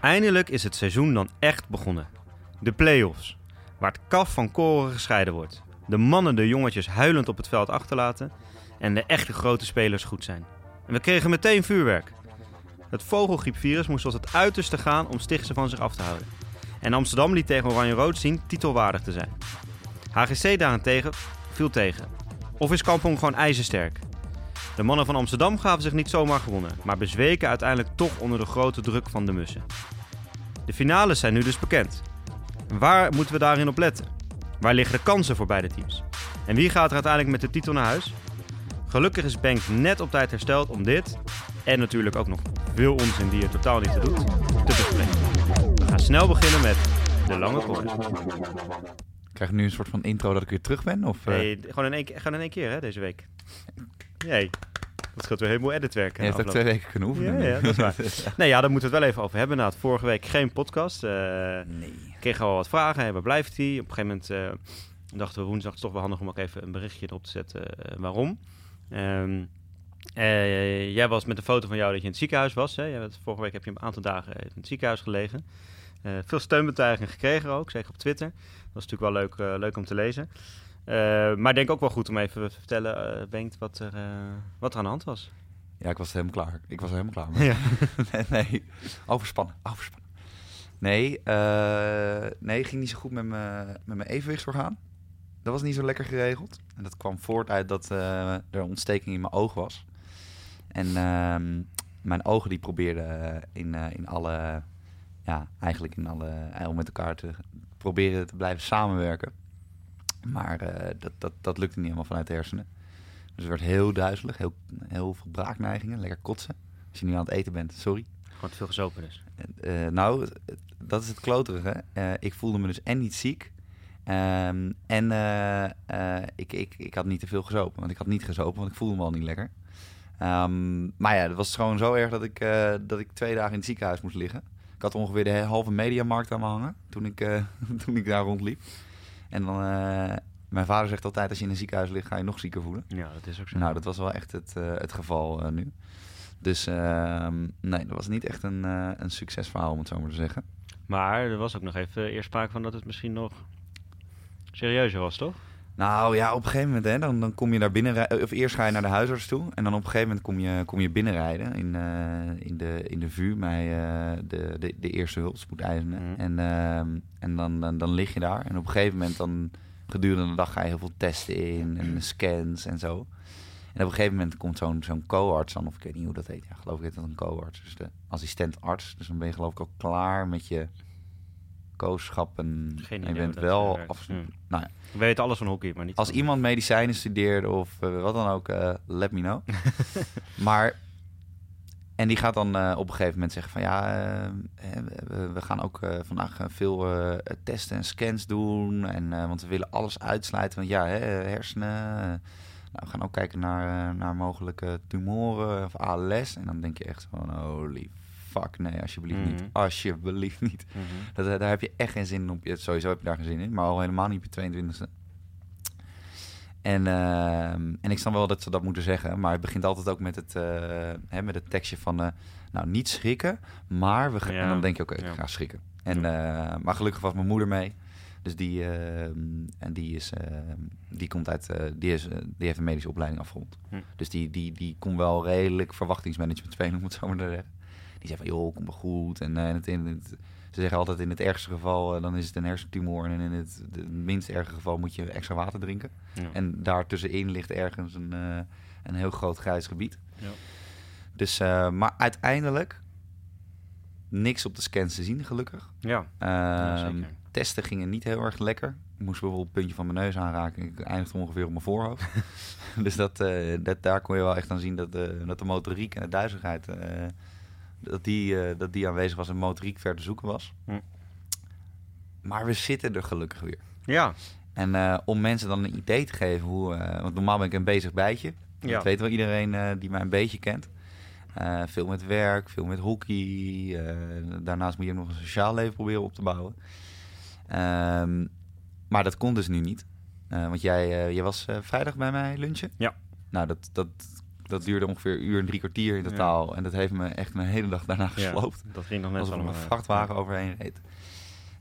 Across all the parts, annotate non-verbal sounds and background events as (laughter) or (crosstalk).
Eindelijk is het seizoen dan echt begonnen. De play-offs, waar het kaf van koren gescheiden wordt. De mannen de jongetjes huilend op het veld achterlaten en de echte grote spelers goed zijn. En we kregen meteen vuurwerk. Het vogelgriepvirus moest tot het uiterste gaan om Stichtse van zich af te houden. En Amsterdam liet tegen Oranje-Rood zien titelwaardig te zijn. HGC daarentegen viel tegen. Of is Kampong gewoon ijzersterk? De mannen van Amsterdam gaven zich niet zomaar gewonnen, maar bezweken uiteindelijk toch onder de grote druk van de mussen. De finales zijn nu dus bekend. Waar moeten we daarin op letten? Waar liggen de kansen voor beide teams? En wie gaat er uiteindelijk met de titel naar huis? Gelukkig is Bank net op tijd hersteld om dit, en natuurlijk ook nog veel onzin die je totaal niet te doet, te bespreken. We gaan snel beginnen met de lange corner. Krijg ik nu een soort van intro dat ik weer terug ben? Of, eh, Nee, gewoon in één, keer- gewoon in één keer hè, deze week. Nee, dat scheelt weer helemaal editwerk. je hebt ook twee weken kunnen oefenen. Ja, ja, dat is waar. (laughs) Nee, ja, daar moeten we het wel even over hebben. Na het vorige week geen podcast. eh Nee. kregen al wat vragen. Hè, waar blijft hij? Op een gegeven moment eh, dachten we woensdag het is toch wel handig om ook even een berichtje erop te zetten eh, waarom. Ehm, eh, jij was met een foto van jou dat je in het ziekenhuis was. Hè? Jij bent- vorige week heb je een aantal dagen in het ziekenhuis gelegen. Veel steunbetuigingen gekregen ook, zeker op Twitter. Dat was natuurlijk wel leuk, leuk om te lezen. Eh, maar ik denk ook wel goed om even te vertellen, eh Bengt, wat er, eh, wat er aan de hand was. Ja, ik was helemaal klaar. Ik was helemaal klaar mee. Ja. (laughs) nee, nee, overspannen, overspannen. Nee, eh, nee, ging niet zo goed met mijn evenwichtsorgaan. Dat was niet zo lekker geregeld. En dat kwam voort uit dat eh, er een ontsteking in mijn oog was. En ehm, mijn ogen die probeerden in, eh, in alle, ja, eigenlijk in alle, eh, om met elkaar te proberen te blijven samenwerken. Maar eh, dat, dat, dat lukte niet helemaal vanuit de hersenen. Dus het werd heel duizelig, heel, heel veel braakneigingen, lekker kotsen. Als je nu aan het eten bent, sorry. Gewoon te veel gezopen dus. Eh, nou, het- het- dat is het kloterige. Eh, ik voelde me dus en niet ziek. ehm, en eh, eh, ik, ik, ik had niet te veel gezopen. Want ik had niet gezopen, want ik voelde me al niet lekker. Ehm, maar ja, het was gewoon zo erg dat ik, eh, dat ik twee dagen in het ziekenhuis moest liggen. Ik had ongeveer de halve mediamarkt aan me hangen toen ik, eh, (laughs) toen ik daar rondliep. En dan, eh, mijn vader zegt altijd, als je in een ziekenhuis ligt, ga je nog zieker voelen. Ja, dat is ook zo. Nou, dat was wel echt het, eh, het geval eh, nu. Dus ehm, nee, dat was niet echt een, een succesverhaal, om het zo maar te zeggen. Maar er was ook nog even eerst sprake van dat het misschien nog serieuzer was, toch? Nou ja, op een gegeven moment, hè, dan, dan kom je daar binnen, rij- of eerst ga je naar de huisarts toe. En dan op een gegeven moment kom je, kom je binnenrijden in, eh, in, de, in de VU, bij eh, de, de, de eerste hulp, spoedeisende. Mhm. En, ehm, en dan, dan, dan lig je daar. En op een gegeven moment, dan gedurende de dag ga je heel veel testen in en scans en zo. En op een gegeven moment komt zo'n zo'n co-arts dan, of ik weet niet hoe dat heet. Ja, geloof ik heet dat een co-arts. Dus de assistentarts. Dus dan ben je geloof ik al klaar met je kooschappen. Geen en je bent wel absoluut. Hmm. Nou ja, We weten alles van hockey, maar niet als iemand medicijnen studeert of eh, wat dan ook, eh, let me know. (laughs) maar, en die gaat dan eh, op een gegeven moment zeggen van ja, we, we gaan ook vandaag veel testen en scans doen. En, want we willen alles uitsluiten. Want ja, hè, hersenen. nou, we gaan ook kijken naar, naar mogelijke tumoren of ALS. En dan denk je echt van holy fuck, nee, alsjeblieft niet. Mhm. Alsjeblieft niet. Mhm. Dat, eh, daar heb je echt geen zin in op. Sowieso heb je daar geen zin in, maar al helemaal niet op je 22e. En, ehm, en ik snap wel dat ze dat moeten zeggen, maar het begint altijd ook met het, eh, hè, met het tekstje van, eh, nou niet schrikken, maar we gaan. Ja, En dan denk je, oké, ja. ik ga schrikken. En, maar gelukkig was mijn moeder mee. Dus die, ehm, en die, is, ehm, die, komt uit, die, is, die heeft een medische opleiding afgerond. Hm. Dus die, die, die kon wel redelijk verwachtingsmanagement spelen, om het zo maar te zeggen. Die zei van, joh, kom goed. En eh, in het, in het, ze zeggen altijd, in het ergste geval, eh, dan is het een hersentumor. En in het, minst erge geval moet je extra water drinken. Ja. En daartussenin ligt ergens een, eh, een heel groot grijs gebied. Ja. Dus, maar uiteindelijk niks op de scans te zien, gelukkig. Ja, ja, Ehm, testen gingen niet heel erg lekker. Ik moest bijvoorbeeld het puntje van mijn neus aanraken. Ik eindigde ongeveer op mijn voorhoofd. (laughs) dus dat, dat, daar kon je wel echt aan zien dat, de dat de motoriek en de duizigheid... dat, die, eh, dat die aanwezig was en motoriek ver te zoeken was. Hm. Maar we zitten er gelukkig weer. Ja, En eh, om mensen dan een idee te geven hoe... eh, want normaal ben ik een bezig bijtje. Ja. Dat weet wel iedereen die mij een beetje kent. Veel met werk, veel met hockey. daarnaast moet je ook nog een sociaal leven proberen op te bouwen. Ehm, maar dat kon dus nu niet. Want jij, jij was vrijdag bij mij lunchen. Ja. Nou, dat, dat Dat duurde ongeveer een uur en drie kwartier in Ja. totaal. En dat heeft me echt mijn hele dag daarna Ja, gesloopt. dat ging nog net Alsof er allemaal. een eh, vrachtwagen overheen reed.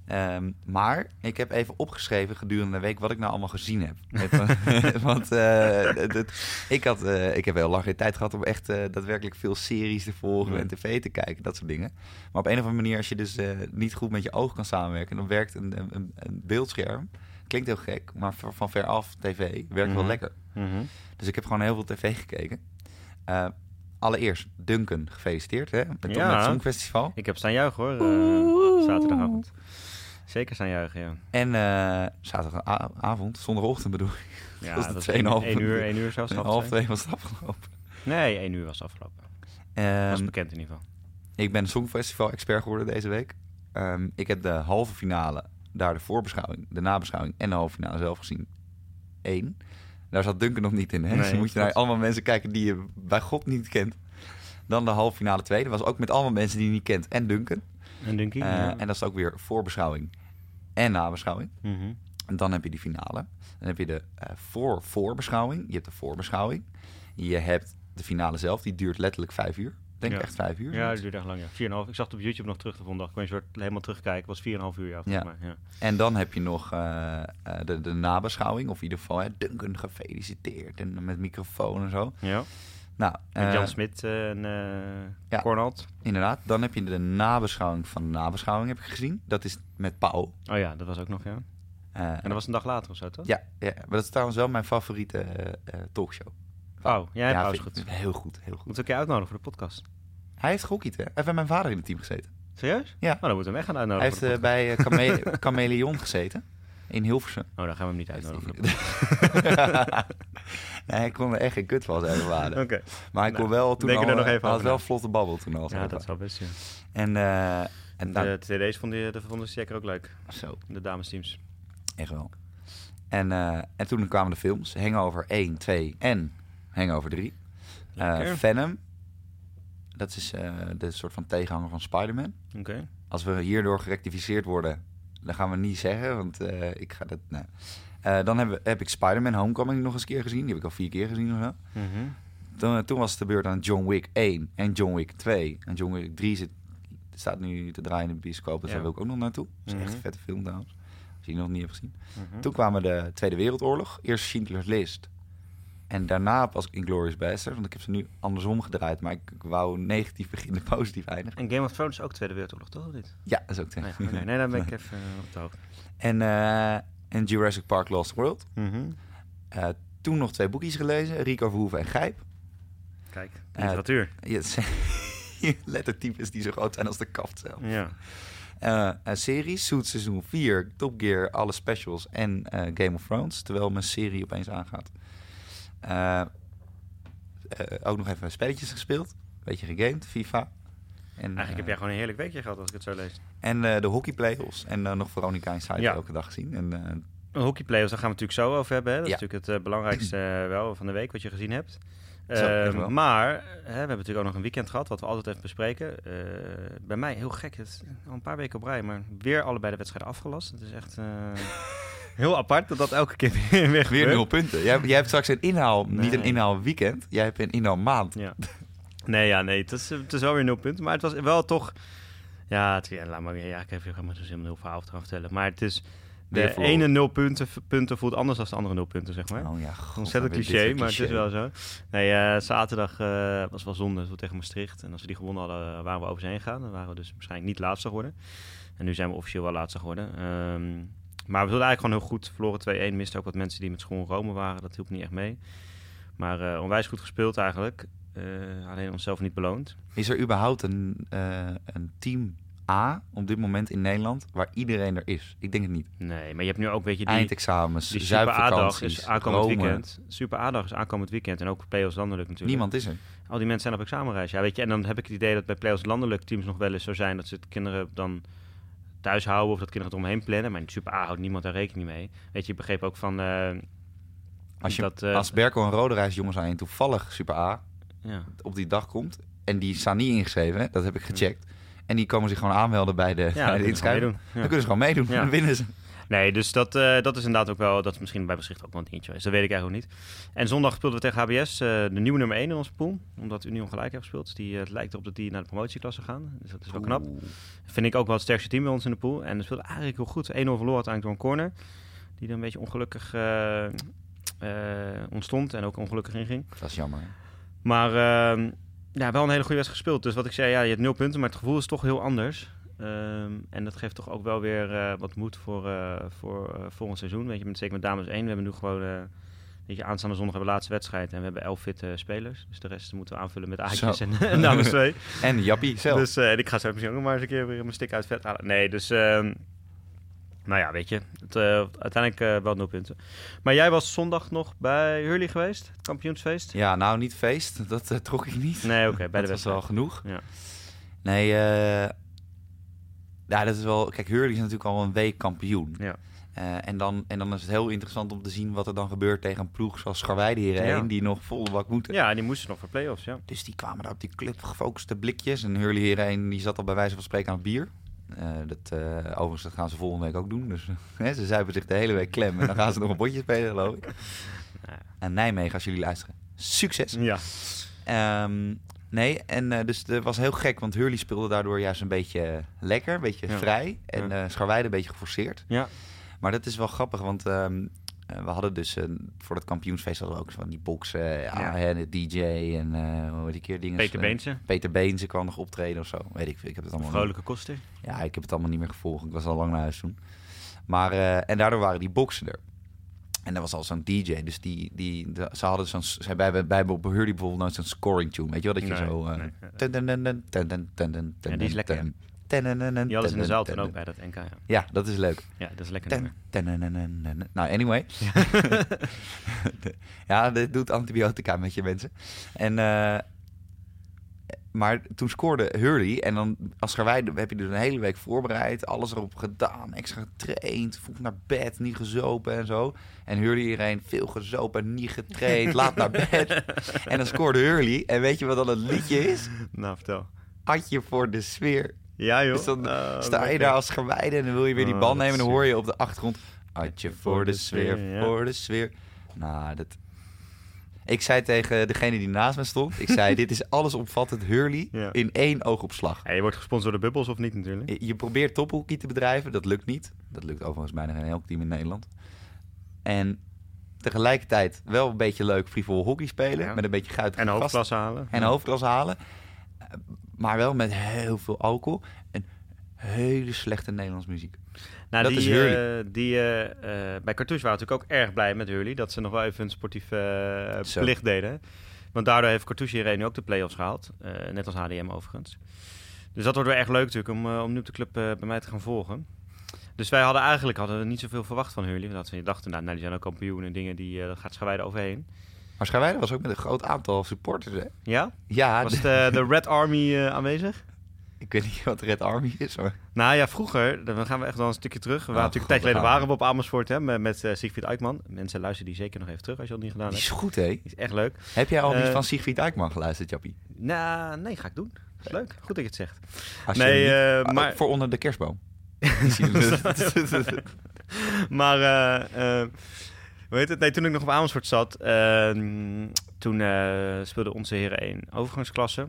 Ehm, maar ik heb even opgeschreven gedurende de week wat ik nou allemaal gezien heb. Even- (laughs) (laughs) Want eh, dat- ik, had, eh, ik heb heel lang geen tijd gehad om echt eh, daadwerkelijk veel series te volgen en tv te kijken, dat soort dingen. Maar op een of andere manier, als je dus eh, niet goed met je oog kan samenwerken, dan werkt een, een, een beeldscherm, klinkt heel gek, maar van van ver af tv werkt wel Mhm. lekker. mhm. Dus ik heb gewoon heel veel tv gekeken. Eh, allereerst, Duncan, gefeliciteerd hè, met, Ja. het Songfestival. Ik heb staan juichen hoor, eh, zaterdagavond. Zeker staan juichen, ja. En eh zaterdagavond, zondagochtend bedoel ik. Ja, Dat is de dat 2,5 1 uur, 1 uur zelfs. Een half twee. was het afgelopen. Nee, 1 uur was het afgelopen. Dat Ehm, is bekend in ieder geval. ik ben Songfestival-expert geworden deze week. Ehm, ik heb de halve finale, daar de voorbeschouwing, de nabeschouwing en de halve finale zelf gezien. Eén. Daar zat Duncan nog niet in. Hè? Nee, dus dan moet je naar allemaal mensen kijken die je bij God niet kent. Dan de halve finale tweede. was ook met allemaal mensen die je niet kent. En Duncan. En Dunky? Eh, ja. En dat is ook weer voorbeschouwing en nabeschouwing. Mhm. En dan heb je die finale. Dan heb je de eh, voor voorbeschouwing. Je hebt de voorbeschouwing. Je hebt de finale zelf. Die duurt letterlijk vijf uur. Ik Denk Ja. echt vijf uur. Ja, dat duurde echt lang, ja. 4,5. Ik zag het op YouTube nog terug de volgende dag. Ik kon je soort helemaal terugkijken. Was 4,5 uur, ja, volgens Ja. mij. Ja. En dan heb je nog eh, eh, de, de nabeschouwing. Of in ieder geval, hè, Duncan gefeliciteerd. En met microfoon en zo. ja. Nou, Met Jan Smit eh, en eh ja. Cornald. inderdaad. Dan heb je de nabeschouwing van de nabeschouwing, heb ik gezien. Dat is met Paul. Oh ja, dat was ook nog, ja. En dat was een dag later of zo, toch? ja, ja, maar dat is trouwens wel mijn favoriete talkshow. Pauw. Jij hebt vind goed. ik Heel goed, heel goed. Moet ik je uitnodigen voor de podcast? Hij heeft gehockeyd, hè? Hij heeft bij mijn vader in het team gezeten. Serieus? Ja. Oh, dan moeten we hem echt gaan Hij uitnodigen heeft voor de eh, bij eh, Chame- (laughs) Chameleon gezeten. In Hilversum. Oh, dan gaan we hem niet uitnodigen (laughs) nee, hij kon er echt geen kut van zijn vader. Oké. Maar hij Nou, kon wel toen denk er al, nog eh, even hij had wel vlotte babbel toen al. Ja, dat zou best, ja. En, en nou, De TD's vonden, de vonden ze zeker ook leuk. zo, De damesteams. echt wel. En, en toen kwamen de films. Hangover 1, 2 en Hangover 3. Eh. Venom. Dat is eh, de soort van tegenhanger van Spider-Man. Oké. Als we hierdoor gerectificeerd worden, dan gaan we niet zeggen, want eh, ik ga dat. Nee. Dan heb, heb ik Spider-Man Homecoming nog eens een keer gezien. Die heb ik al vier keer gezien of zo. Mhm. Toen, toen was het de beurt aan John Wick 1 en John Wick 2. En John Wick 3 zit, staat nu te draaien in de bioscoop, dus Ja. daar wil ik ook nog naartoe. Dat is echt Mhm. een vette film trouwens. Als je die nog niet hebt gezien. Mhm. Toen kwamen de Tweede Wereldoorlog. Eerst Schindler's List. En daarna pas Inglourious Basterds. Want ik heb ze nu andersom gedraaid. Maar ik, ik wou negatief beginnen, (laughs) positief eindigen. En Game of Thrones is ook Tweede Wereldoorlog, toch? Niet? Ja, dat is ook Nee, tegen. oké. nee, dan ben ik even eh, op de hoogte. En, eh, en Jurassic Park Lost World. Mhm. Eh, toen nog twee boekjes gelezen. Rico Verhoeven en Gijp. Kijk, literatuur. Zijn (laughs) lettertypes die zo groot zijn als de kaft zelf. ja. Een serie, Suits seizoen 4, Top Gear, alle specials en Game of Thrones. Terwijl mijn serie opeens aangaat. Eh, eh, ook nog even spelletjes gespeeld. Beetje gegamed, FIFA. En, Eigenlijk heb eh, jij gewoon een heerlijk weekje gehad als ik het zo lees. En de hockey playoffs. En nog Veronica Inside Ja. elke dag gezien. En, Een hockeyplayers, daar gaan we het natuurlijk zo over hebben. Hè? Dat is natuurlijk het belangrijkste wel van de week wat je gezien hebt. Zo, Ehm, maar hè, we hebben natuurlijk ook nog een weekend gehad, wat we altijd even bespreken. Bij mij heel gek, het is al een paar weken op rij, maar weer allebei de wedstrijden afgelast. Het is echt (laughs) heel apart dat dat elke keer (laughs) weer, weer nul punten. Jij, jij hebt straks een inhaal, niet een inhaal weekend. Jij hebt een inhaal maand. Ja. Nee, ja, nee, het is, het is wel weer nul punten. Maar het was wel toch... Ja, het, ja laat maar weer. Ja, ik heb helemaal dus helemaal heel verhaal te gaan vertellen. Maar het is... De ene nul punten, punten voelt anders dan de andere nul punten, zeg maar. Oh ja, god, Ontzettend cliché, soort maar het is cliché. wel zo. Nee, eh, zaterdag eh, was wel zonde zo tegen Maastricht. En als we die gewonnen hadden, waren we over heen gegaan. Dan waren we dus waarschijnlijk niet laatste geworden. En nu zijn we officieel wel laatste geworden. Ehm, maar we zullen eigenlijk gewoon heel goed. Verloren 2-1. Misten ook wat mensen die met schoon Rome waren. Dat hielp niet echt mee. Maar eh, onwijs goed gespeeld eigenlijk. Eh, alleen onszelf niet beloond. Is er überhaupt een, eh, een team A op dit moment in Nederland waar iedereen er is? Ik denk het niet. Nee, maar je hebt nu ook, weet je, die, Eindexamens, die Super A-dag is aankomend Rome. weekend. Super A-dag is aankomend weekend. En ook Playoffs landelijk natuurlijk. Niemand is er. Al die mensen zijn op examenreis. Ja, weet je, en dan heb ik het idee dat bij Playoffs landelijk teams nog wel eens zo zijn dat ze het kinderen dan thuis houden of dat kinderen het omheen plannen. Maar in Super A houdt niemand daar rekening mee. Weet je, ik begreep ook van... eh, Als, je, dat, eh, als Berko en Roderijs jongens aan je toevallig Super A ja. op die dag komt en die staan niet ingeschreven, hè, dat heb ik gecheckt. En die komen zich gewoon aanmelden bij de, Ja, bij de inschrijving. Dan kunnen ze gewoon meedoen. Ja. Dan winnen ze. Nee, dus dat, eh, dat is inderdaad ook wel, dat is misschien bij Maastricht ook wel een dingetje geweest. Dat weet ik eigenlijk ook niet. En zondag speelden we tegen HBS, eh, de nieuwe nummer 1 in onze pool. Omdat Union gelijk heeft gespeeld. Dus die, eh, het lijkt erop dat die naar de promotieklasse gaan. Dus dat is wel knap. Oeh. Vind ik ook wel het sterkste team bij ons in de pool. En dat speelde eigenlijk heel goed. 1-0 verloren uiteindelijk door een corner. Die er een beetje ongelukkig ontstond en ook ongelukkig inging. Dat is jammer. Maar ehm, ja, wel een hele goede wedstrijd gespeeld. Dus wat ik zei, ja, je hebt nul punten, maar het gevoel is toch heel anders. Ehm, en dat geeft toch ook wel weer eh, wat moed voor, eh, voor eh, volgend seizoen. Weet je, met, zeker met dames 1. We hebben nu gewoon, weet je, aanstaande zondag hebben we de laatste wedstrijd. En we hebben elf fitte spelers. Dus de rest moeten we aanvullen met Ajax en, (laughs) en dames 2. (laughs) En Jappie zelf. Dus en ik ga zo misschien ook nog maar eens een keer weer mijn stick uit vet halen. Nee, dus... ehm, nou ja, weet je. Het, uiteindelijk wel nul punten. Maar jij was zondag nog bij Hurley geweest? Het kampioensfeest? Ja, nou niet feest. Dat trok ik niet. Nee, oké. bij de (laughs) dat was wedstrijd. wel genoeg. Ja. Nee, eh, ja, dat is wel... Kijk, Hurley is natuurlijk al een week kampioen. Ja. Eh, en, dan, en dan is het heel interessant om te zien wat er dan gebeurt tegen een ploeg zoals Scharweide hierheen, Ja. die nog volle bak moeten. Ja, die moesten nog voor play-offs, ja. Dus die kwamen daar op die club gefocuste blikjes. En Hurley hierheen, die zat al bij wijze van spreken aan het bier. Eh, dat, eh, overigens, dat gaan ze volgende week ook doen. Dus (laughs) hè, ze zuipen zich de hele week klem. En dan gaan ze (laughs) nog een potje spelen, geloof ik. Ja. En Nijmegen, als jullie luisteren. Succes! Ja. Ehm, nee, en eh, dus het was heel gek, want Hurley speelde daardoor juist een beetje lekker, een beetje Ja. vrij. En Ja. eh Scharweide een beetje geforceerd. Ja. Maar dat is wel grappig, want ehm, eh, we hadden dus eh, voor dat kampioensfeest hadden we ook zo van die boxen, ja, en de DJ en eh hoe heet die keer dingen. Peter Beense, Peter Beense kwam nog optreden of zo. Weet ik, ik heb het allemaal. niet- vrolijke koster. ja, ik heb het allemaal niet meer gevolgd. Ik was al lang naar huis toen. Maar eh, en daardoor waren die boxen er. En dat was al zo'n DJ. Dus die, die, de, ze hadden zo'n. Ze, bij, bij, Beheerde bijvoorbeeld nooit zo'n scoring tune. Weet je wel? Dat je zo. Uh, nee. ja, die is lekker. ten hadden in de zaal toen ook bij dat NK. Ja. ja, dat is leuk. Ja, dat is lekker. Ten, ten, ten, nou, anyway. (laughs) ja, dit doet antibiotica met je mensen. En. Uh, maar toen scoorde Hurley. En dan als Scharweide heb je dus een hele week voorbereid. Alles erop gedaan. Extra getraind. Vroeg naar bed. Niet gezopen en zo. En Hurley iedereen veel gezopen. Niet getraind. laat naar bed. (laughs) En dan scoorde Hurley. En weet je wat dan het liedje is? Nou, vertel. Atje voor de sfeer. Ja, joh. Dus dan Oh, sta je daar als Scharweide en dan wil je weer die Oh, bal nemen. En dan hoor je op de achtergrond... Atje voor de sfeer, ja. voor de sfeer. Nou, dat... Ik zei tegen degene die naast me stond... Ik zei, (laughs) dit is allesomvattend Hurley Ja. in één oogopslag. Ja, je wordt gesponsord door de Bubbles of niet natuurlijk? Je, je probeert tophockey te bedrijven, dat lukt niet. Dat lukt overigens bijna geen elk team in Nederland. En tegelijkertijd wel een beetje leuk frivol hockey spelen... Ja. met een beetje guitige En gasten. hoofdklasse halen. En hoofdklas halen. Eh, Maar wel met heel veel alcohol. En hele slechte Nederlands muziek. Nou, Dat die, is Hurley. eh, die, eh, eh, bij Cartouche waren natuurlijk ook erg blij met Hurley. Dat ze nog wel even een sportieve plicht deden. Want daardoor heeft Cartouche hierheen nu ook de play-offs gehaald. Eh, net als HDM overigens. Dus dat wordt wel echt leuk natuurlijk om, om nu op de club bij mij te gaan volgen. Dus wij hadden eigenlijk hadden we niet zoveel verwacht van Hurley. Want we dachten, nou, nou, die zijn ook kampioen en dingen, die, dat gaat Schawijde overheen. Maar Scharweide was ook met een groot aantal supporters, hè? Ja? Ja, Was de- de, Red Army aanwezig? Ik weet niet (laughs) wat Red Army is, maar... Nou ja, vroeger, dan gaan we echt wel een stukje terug. We waren natuurlijk een tijd God, geleden waren we op Amersfoort hè, met, met eh, Siegfried Eikman. Mensen luisteren die zeker nog even terug als je dat niet gedaan Die hebt. is goed, hè? Die is echt leuk. Heb jij al niet Eh, van Siegfried Dijkman geluisterd, Jappie? Nou, nee, ga ik doen. Dat is leuk. Goed dat je het zegt. Als je Nee, niet- eh, Ah, maar- Voor onder de kerstboom. (laughs) (laughs) maar, eh, eh, heet het? Nee, toen ik nog op Amersfoort zat, ehm, toen eh speelde onze Heren 1 overgangsklasse.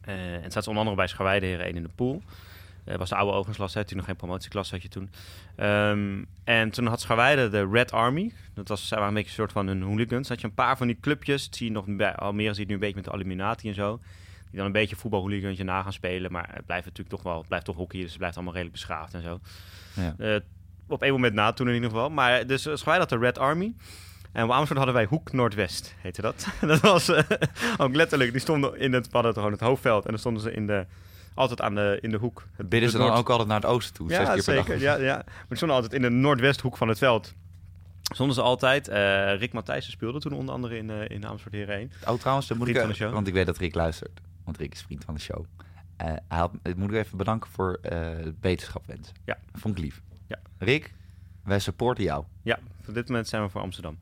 Eh, en het zat onder andere bij Scharweide Heren 1 in de pool. Dat was de oude overgangsklasse, hè, toen nog geen promotieklasse had je toen. Ehm, en toen had Scharweide de Red Army. Dat was zij waren een beetje een soort van een hooligans. had je een paar van die clubjes. Dat zie je nog bij Almere, zie je het nu een beetje met de Illuminati en zo. Die dan een beetje voetbalhooligantje na gaan spelen. Maar het blijft natuurlijk toch wel, het blijft toch hockey. Dus het blijft allemaal redelijk beschaafd en zo. Ja. Eh, op één moment na toen in ieder geval. Maar dus Scharweide had de Red Army. En Amersfoort hadden wij Hoek Noordwest, heette dat. (laughs) dat was eh, ook letterlijk. Die stonden in het, we hadden gewoon het hoofdveld. En dan stonden ze in de, altijd aan de, in de hoek. Het- Bidden ze dan noord- ook altijd naar het oosten toe? zes ja, keer per dag? zeker. Ja, ja. Maar die stonden altijd in de noordwesthoek van het veld. Stonden ze altijd. Eh, Rick Matthijssen speelde toen onder andere in, eh in Amersfoort Heren 1. Oh, trouwens, dan moet ik, van de show. want ik weet dat Rick luistert. Want Rick is vriend van de show. Eh, hij had, ik moet ik even bedanken voor het beterschap wensen. Ja. Vond ik lief. Ja. Rick, wij supporten jou. Ja, op dit moment zijn we voor Amsterdam.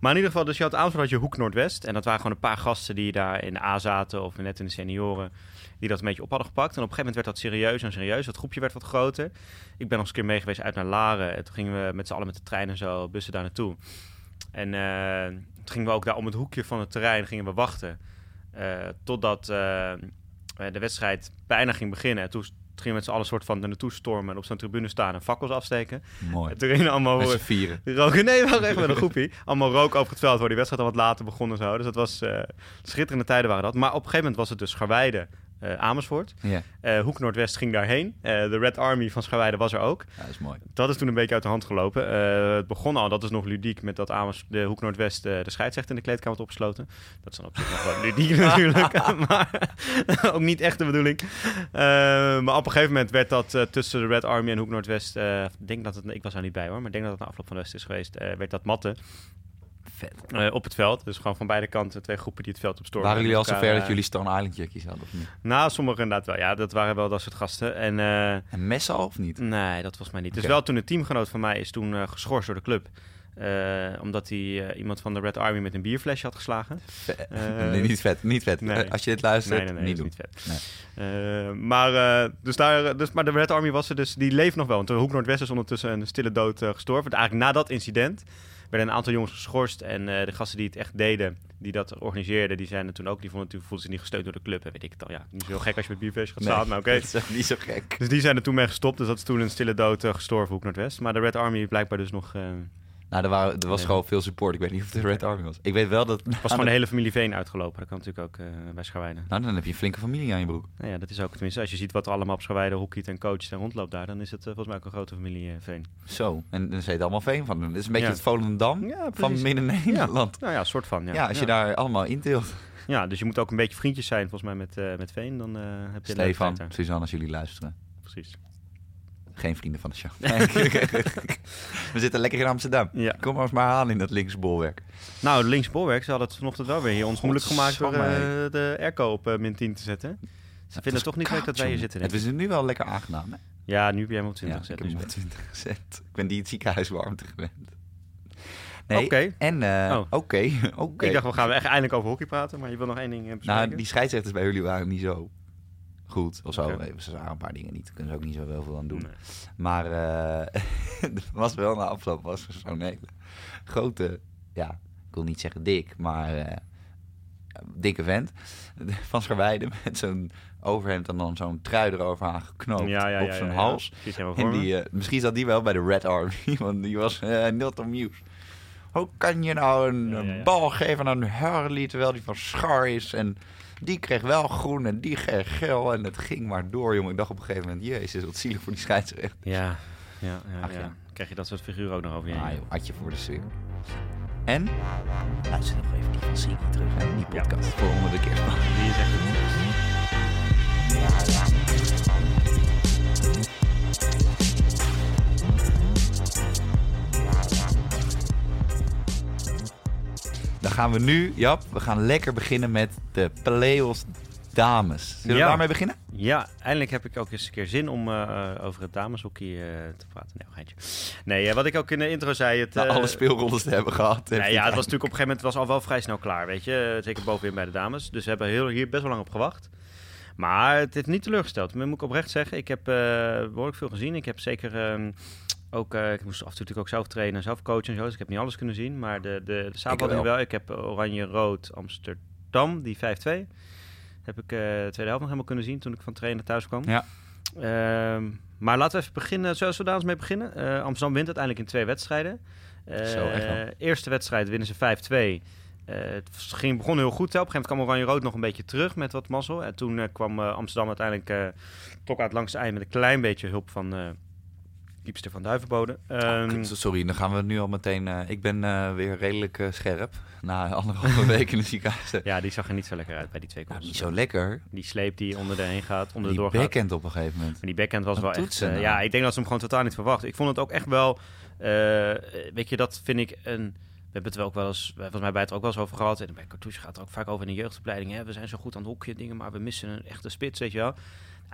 Maar in ieder geval, dus je had Amersfoort had je Hoek Noordwest. En dat waren gewoon een paar gasten die daar in de A zaten of net in de senioren. Die dat een beetje op hadden gepakt. En op een gegeven moment werd dat serieus en serieus. Dat groepje werd wat groter. Ik ben nog eens een keer mee geweest uit naar Laren. En toen gingen we met z'n allen met de trein en zo, bussen daar naartoe. En eh, toen gingen we ook daar om het hoekje van het terrein gingen we wachten. eh, totdat eh, de wedstrijd bijna ging beginnen. En toen gingen we met z'n allen soort van er naartoe stormen. En op zo'n tribune staan en fakkels afsteken. Mooi. En toen gingen allemaal... Vieren. (laughs) Roken, nee, wel even met een groepie. Allemaal rook over het veld, waar die wedstrijd al wat later begonnen zo. Dus dat was eh, schitterende tijden waren dat. Maar op een gegeven moment was het dus Scharweide, eh, Amersfoort. Eh, Hoek Noordwest ging daarheen. Eh, de Red Army van Scharweide was er ook. ja, dat is mooi. Dat is toen een beetje uit de hand gelopen. Het begon al, dat is nog ludiek, met dat Amers, de Hoek Noordwest de scheidsrechter in de kleedkamer had opgesloten. Dat is dan op zich nog wel (laughs) ludiek natuurlijk, (laughs) maar (laughs) ook niet echt de bedoeling. Maar op een gegeven moment werd dat tussen de Red Army en Hoek Noordwest, ik denk dat het, ik was daar niet bij hoor, maar ik denk dat het na afloop van de West is geweest, werd dat matten Vet. eh, op het veld. Dus gewoon van beide kanten twee groepen die het veld op stormen. Waren jullie al zover dat eh, jullie Stone Island jackies hadden of niet? Nou, sommigen inderdaad wel. Ja, dat waren wel dat soort gasten. En eh, En messen al of niet? Nee, dat was mij niet. Dus wel toen een teamgenoot van mij is toen eh, geschorst door de club. Eh, omdat hij iemand van de Red Army met een bierflesje had geslagen. Eh, (laughs) nee, niet vet, niet vet. nee. Als je dit luistert, nee, nee, nee, niet doen. niet vet. Eh, maar, eh, dus daar, dus, maar de Red Army was er dus, die leeft nog wel. Want de Hoek Noordwest is ondertussen een stille dood gestorven. Eigenlijk na dat incident werden een aantal jongens geschorst. En eh, de gasten die het echt deden, die dat organiseerden, die zijn er toen ook. Die vonden, die voelden zich niet gesteund door de club. En weet ik het al. Ja, niet zo gek als je met bierflesje gaat Nee, staan, maar oké. (laughs) dat is ook niet zo gek. Dus die zijn er toen mee gestopt. Dus dat is toen een stille dood eh, gestorven, Hoek Noordwest. Maar de Red Army blijkbaar dus nog... Nou, er, waren, er was gewoon veel support. Ik weet niet of het de Red Army was. Ik weet wel dat... was gewoon de hele familie Veen uitgelopen. Dat kan natuurlijk ook eh, bij Scharweide. Nou, dan heb je een flinke familie aan je broek. Nou ja, dat is ook tenminste. Als je ziet wat er allemaal op Scharweide hockeyt en coacht en rondloopt daar, dan is het eh, volgens mij ook een grote familie eh, Veen. Zo. En dan zit allemaal veen van. Het is een beetje Ja. het Volendam Ja, van. Midden-Nederland. Nou ja, soort van. Ja, Ja, als je daar allemaal inteelt. Ja, dus je moet ook een beetje vriendjes zijn volgens mij met, met Veen. Dan heb je Stefan. Suzanne, als jullie luisteren. Precies. Geen vrienden van de show. (laughs) We zitten lekker in Amsterdam. Ja. Kom eens maar aan in dat linksbolwerk. Nou, linksbolwerk, ze hadden het vanochtend wel weer hier ons moeilijk gemaakt door eh, de airco op eh, min 10 te zetten. Ze vinden het toch niet leuk dat wij hier zitten. Het is nu wel lekker aangenaam, hè? Ja, nu heb jij hem op 20 Ja, gezet. ik heb hem dus op 20 gezet. Ik ben die het ziekenhuiswarmte gewend. Nee, Oké. en... Oh. Oké, oké. Ik dacht, we gaan echt eindelijk over hockey praten, maar je wil nog één ding eh, bespreken. Nou, die scheidsrechters bij jullie waren niet zo goed. Of zo. Even, Ze zagen een paar dingen niet. Daar kunnen ze ook niet zo heel veel aan doen. Nee. Maar (laughs) er was wel na afloop was er zo'n hele grote, ja, ik wil niet zeggen dik, maar eh, dikke vent (laughs) van Scharweide (laughs) met zo'n overhemd en dan zo'n trui erover aangeknoopt Ja, ja, op zijn hals. En die, eh, misschien zat die wel bij de Red Army, want die was not amused. Hoe kan je nou een bal geven aan een Hurley terwijl die van Schar is? En die kreeg wel groen en die kreeg geel. En het ging maar door, jongen. Ik dacht op een gegeven moment, jezus, wat zielig voor die scheidsrechter. Ja, ja, ja, Ach, ja. ja. Krijg je dat soort figuren ook nog over je heen. Ah joh, had je voor de sfeer. En luister nog even die van Sigi terug, hè, die podcast voor onder de kerstman. Die is echt het Dan gaan we nu, Jap, we gaan lekker beginnen met de Paleos Dames. Zullen we Ja. daarmee beginnen? Ja, eindelijk heb ik ook eens een keer zin om eh, over het dameshockey eh, te praten. Nee, geintje. Nee, eh, wat ik ook in de intro zei... Het, alle speelrondes te hebben gehad. Nee, ja, het was natuurlijk op een gegeven moment was al wel vrij snel klaar, weet je. Zeker bovenin bij de dames. Dus we hebben heel, hier best wel lang op gewacht. Maar het heeft niet teleurgesteld. Moet ik oprecht zeggen, ik heb eh, behoorlijk veel gezien. Ik heb zeker ehm, ook, eh, ik moest af en toe natuurlijk ook zelf trainen, zelf coachen en zo. Dus ik heb niet alles kunnen zien. Maar de, de, de samenvatting wel. wel. Ik heb Oranje-Rood Amsterdam, die 5-2. Heb ik eh, de tweede helft nog helemaal kunnen zien toen ik van trainen thuis kwam. Ja. Ehm, maar laten we even beginnen. Zullen we daar eens mee beginnen? Eh, Amsterdam wint uiteindelijk in twee wedstrijden. Eh, Zo, eerste wedstrijd winnen ze 5-2. Eh, het ging, begon heel goed. Hè. Op een gegeven moment kwam Oranje-Rood nog een beetje terug met wat mazzel. En toen eh, kwam eh, Amsterdam uiteindelijk eh toch uit langs het eind met een klein beetje hulp van eh Kiepster van Duivenbode. Ehm, Oh, sorry, dan gaan we nu al meteen... eh, ik ben eh, weer redelijk eh, scherp. Na anderhalve (laughs) week in de ziekenhuis. ja, die zag er niet zo lekker uit bij die twee Nou, goals. niet zo lekker. Die sleep die onder de heen gaat, onder de Die backhand op een gegeven moment. Maar die backhand was wel echt... nou? ja, ik denk dat ze hem gewoon totaal niet verwacht. Ik vond het ook echt wel... weet je, dat vind ik een We hebben het wel ook wel eens, volgens mij bij het ook wel eens over gehad. En bij Cartouche gaat het ook vaak over in de jeugdopleiding. Hè? We zijn zo goed aan het hokje dingen, maar we missen een echte spits, weet je wel.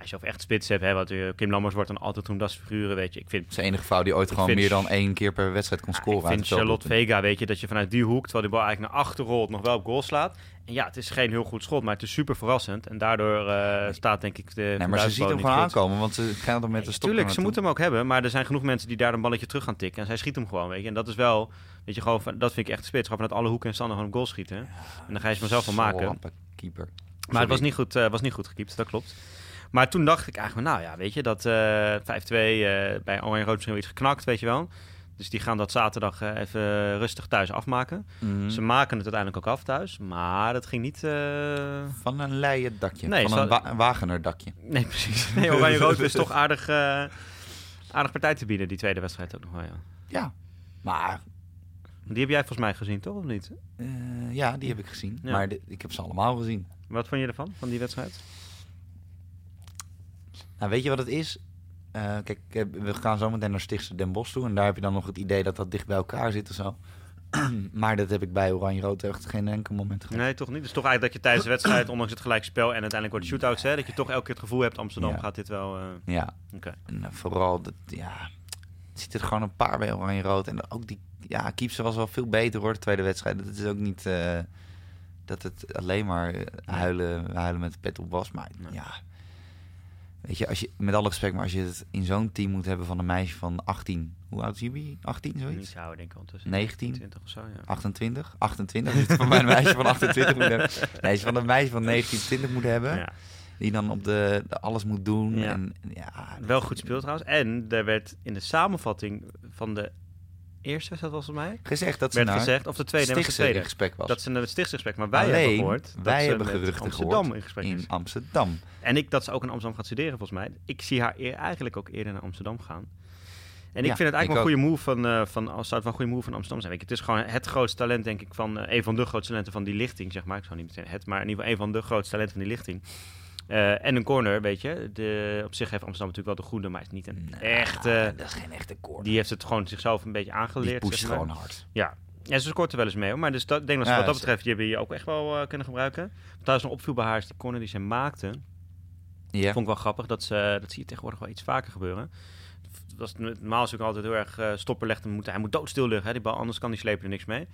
Als je over echt spits hebt, hè, wat, eh, Kim Lammers wordt dan altijd toen dat figuren, weet je. Ik vind, Zijn enige vrouw die ooit Ik gewoon vind- meer dan één keer per wedstrijd kon ja, scoren. ik uit vind het. Charlotte Vega, weet je, dat je vanuit die hoek, terwijl die bal eigenlijk naar achter rolt, nog wel op goal slaat. En ja, het is geen heel goed schot, maar het is super verrassend. En daardoor eh, staat denk ik de Nee, maar ze ziet hem gewoon aankomen, want ze gaan dan met de Tuurlijk, ze moeten hem ook hebben. Maar er zijn genoeg mensen die daar een balletje terug gaan tikken. En zij schiet hem gewoon, weet je. En dat is wel, weet je, gewoon, dat vind ik echt spits. Gewoon vanuit alle hoeken en standen gewoon op goal schieten. En dan ga je ze vanzelf van maken. Keeper. Maar het was niet goed, eh, was niet goed gekiept, dat klopt. Maar toen dacht ik eigenlijk, nou ja, weet je, dat eh 5-2 eh, bij Oranje Rood misschien wel iets geknakt, weet je wel. Dus die gaan dat zaterdag eh, even rustig thuis afmaken. Mhm. Ze maken het uiteindelijk ook af thuis, maar dat ging niet... eh, Van een leien dakje. Nee, van een wa Wagener dakje. Nee, precies. Nee, Oranje Rood is (laughs) toch aardig, eh, aardig partij te bieden, die tweede wedstrijd ook nog wel, ja. Ja. Maar Die heb jij volgens mij gezien, toch? Of niet? eh, ja, die heb ik gezien. Ja. Maar de- ik heb ze allemaal gezien. Wat vond je ervan, van die wedstrijd? Nou, weet je wat het is? Eh, kijk, we gaan zo meteen naar Stichtse Den Bosch toe. En daar heb je dan nog het idee dat dat dicht bij elkaar zit of zo. (clears throat) maar dat heb ik bij Oranje-Rood echt geen enkel moment gehad. Nee, toch niet? Dus toch eigenlijk dat je tijdens de wedstrijd, ondanks het gelijkspel en uiteindelijk wordt het shootouts, hè, dat je toch elke keer het gevoel hebt, Amsterdam Ja. gaat dit wel... eh, Ja, Oké. en eh, vooral, dat, ja, het zit er gewoon een paar bij Oranje-Rood. En ook die, ja, Kiepse was wel veel beter hoor, de tweede wedstrijd. Het is ook niet dat het alleen maar huilen, huilen met de pet op was. Maar Nee. ja, weet je, als je, met alle respect, maar als je het in zo'n team moet hebben van een meisje van 18. Hoe oud is jullie? 18 Niet zoiets? denk ik ondertussen. 19? 20 of zo, ja. 28? 28? Als je het van mijn meisje van 28 moet hebben. Nee, als je van een meisje van 19, 20 moet hebben. ja. Die dan op de, de alles moet doen. Ja. En, ja, Wel goed speeld trouwens. En er werd in de samenvatting van de eerste wedstrijd, was het mij, gezegd dat ze werd gezegd, of de tweede, de in tweede, gesprek was. dat ze het stichtsgesprek, maar wij Alleen, hebben gehoord dat wij ze hebben geruchten Amsterdam gehoord in gesprek in. Amsterdam. En ik dat ze ook in Amsterdam gaat studeren, volgens mij. Ik zie haar eer- eigenlijk ook eerder naar Amsterdam gaan. En ik Ja, vind het eigenlijk wel een goede move van, eh van, als zou het wel een goede move van Amsterdam zijn. Weet je, het is gewoon het grootste talent, denk ik, van eh, een van de grootste talenten van die lichting, zeg maar. Ik zou niet meteen het, maar in ieder geval een van de grootste talenten van die lichting. Eh, en een corner, weet je. De, op zich heeft Amsterdam natuurlijk wel de goede, maar is niet een Nou, echte... dat is geen echte koord. Die heeft het gewoon zichzelf een beetje aangeleerd. zeg maar. gewoon hard. Ja. En ze scoort er wel eens mee hoor. Maar dus dat, denk dat ze Ja, wat dat betreft, die hebben je ook echt wel eh, kunnen gebruiken. Trouwens nog opviel bij haar is die corner die ze maakte. Ja. Vond ik wel grappig. Dat, ze, dat zie je tegenwoordig wel iets vaker gebeuren. Was normaal is ook altijd heel erg eh stopper legt. Moet, hij moet doodstil liggen, hè, die bal. Anders kan die slepen er niks mee.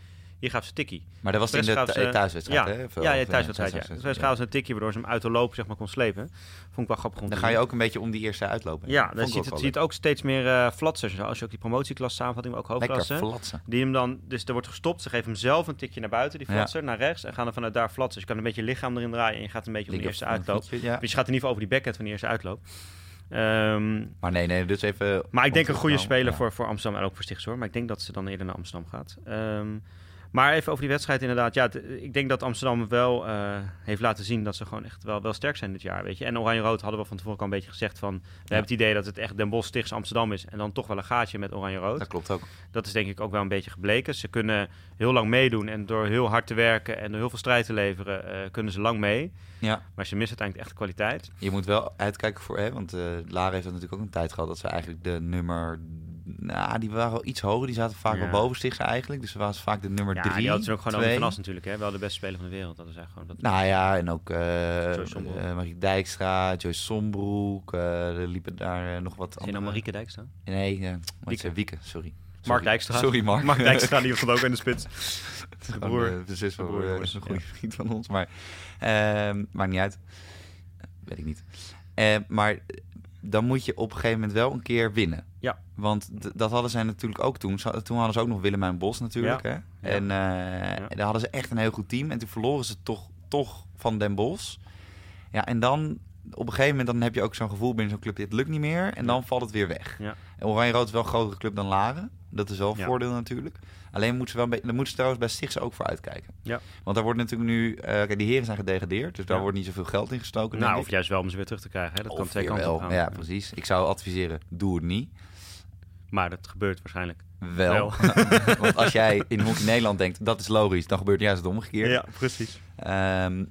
Hier gaf ze tikkie. Maar dat was in de ze- thuiswedstrijd, ja, hè? Ja, ja, thuiswedstrijd. eh, Ja. Dus thuiswedstrijd, wij gaven ze een tikkie waardoor ze hem uit de loop zeg maar, kon slepen. Vond ik wel grappig Dan ga je ook een beetje om die eerste uitlopen. Ja, dan ziet het, wel zie je het ook steeds meer eh flatsers. Als je ook die promotieklas samenvatting, maar ook lekker. hoofdklasse. Lekker flatsen. Die hem dan, dus er wordt gestopt. Ze geven hem zelf een tikje naar buiten, die Ja. flatser, naar rechts. En gaan er vanuit daar flatsen. Dus je kan een beetje je lichaam erin draaien. En je gaat een beetje om de eerste uitloop. Dus je gaat in ieder geval over die backhand van die eerste uitloop. Ehm, Maar nee, nee, dus even... maar ik denk een goede speler voor, voor Amsterdam en ook voor Stichts hoor. Maar ik denk dat ze dan eerder naar Amsterdam gaat. Ehm, maar even over die wedstrijd inderdaad. Ja, ik denk dat Amsterdam wel eh, heeft laten zien dat ze gewoon echt wel, wel sterk zijn dit jaar. Weet je. En Oranje-Rood hadden we van tevoren al een beetje gezegd van... We hebben het idee dat het echt Den Bosch, Stichts, Amsterdam is. En dan toch wel een gaatje met Oranje-Rood. Dat klopt ook. Dat is denk ik ook wel een beetje gebleken. Ze kunnen heel lang meedoen en door heel hard te werken en door heel veel strijd te leveren, eh, kunnen ze lang mee. Ja, Maar ze missen uiteindelijk echt de kwaliteit. je moet wel uitkijken voor... Hè, want eh Lara heeft dat natuurlijk ook een tijd gehad... dat ze eigenlijk de nummer... Nou, die waren wel iets hoger. Die zaten vaak Ja. wel boven Stichtse eigenlijk. Dus ze was vaak de nummer Ja, drie, die hadden ze ook gewoon twee. over van As natuurlijk. Hè? Wel de beste speler van de wereld. Dat is eigenlijk gewoon dat. Nou ja, en ook eh Joyce Sombroek. eh, Marie Dijkstra, Joyce Sombroek. eh, er liepen daar eh, nog wat nou andere- Marieke Dijkstra? Nee, eh Wieke. Wieke. Sorry. Mark. Dijkstra. Sorry, Mark. Mark (laughs) Dijkstra, die stond ook in de spits. de broer. De zus van broer, is een goede ja. vriend van ons. Maar ehm, maakt niet uit. Weet ik niet. Eh, maar dan moet je op een gegeven moment wel een keer winnen. Ja. Want dat hadden zij natuurlijk ook toen. Toen hadden ze ook nog Willemijn Bos natuurlijk. Hè? En eh, daar hadden ze echt een heel goed team. En toen verloren ze toch, toch van Den Bos. Ja, en dan op een gegeven moment dan heb je ook zo'n gevoel binnen zo'n club. Dit lukt niet meer. En dan valt het weer weg. Ja. En Oranje-Rood is wel een grotere club dan Laren. Dat is wel een Ja. voordeel natuurlijk. Alleen moeten ze wel daar moeten ze trouwens bij Stichtse ook voor uitkijken. Ja. Want daar wordt natuurlijk nu, kijk, die heren zijn gedegradeerd, dus daar Ja. wordt niet zoveel geld in gestoken. Nou, of juist wel om ze weer terug te krijgen. Hè? Dat ik. kan Of twee kanten wel. gaan. Ja, precies. Ik zou adviseren, doe het niet. Maar dat gebeurt waarschijnlijk. Wel. (laughs) Want als jij in Hockey Nederland denkt, dat is logisch, dan gebeurt juist het omgekeerde. precies. Ehm,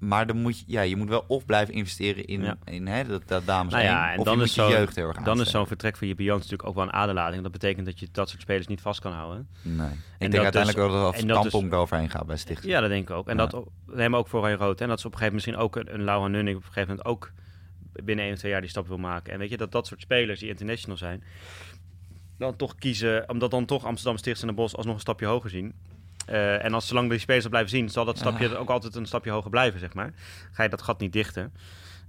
maar dan moet je, ja, je moet wel of blijven investeren in, Ja. in hè, dat, dat dames Nou ja, en of dan je is je zo- jeugd heel erg Dan is zo'n vertrek van Jippe Jans natuurlijk ook wel een aderlating. Dat betekent dat je dat soort spelers niet vast kan houden. Nee. Ik dat denk dus- uiteindelijk ook dat en dat dus- Kampong eroverheen gaat bij Stichting. Ja, dat denk ik ook. En Ja. dat we ook voor Oranje Rood. En dat is op een gegeven moment misschien ook een, een Laura Nunning op een gegeven moment ook binnen één of twee jaar die stap wil maken. En weet je, dat dat soort spelers die international zijn, dan toch kiezen, omdat dan toch Amsterdam Stichts en de Bos alsnog een stapje hoger zien. Eh, en als zolang we die spelers dat blijven zien, zal dat stapje Ja. ook altijd een stapje hoger blijven, zeg maar. Ga je dat gat niet dichten.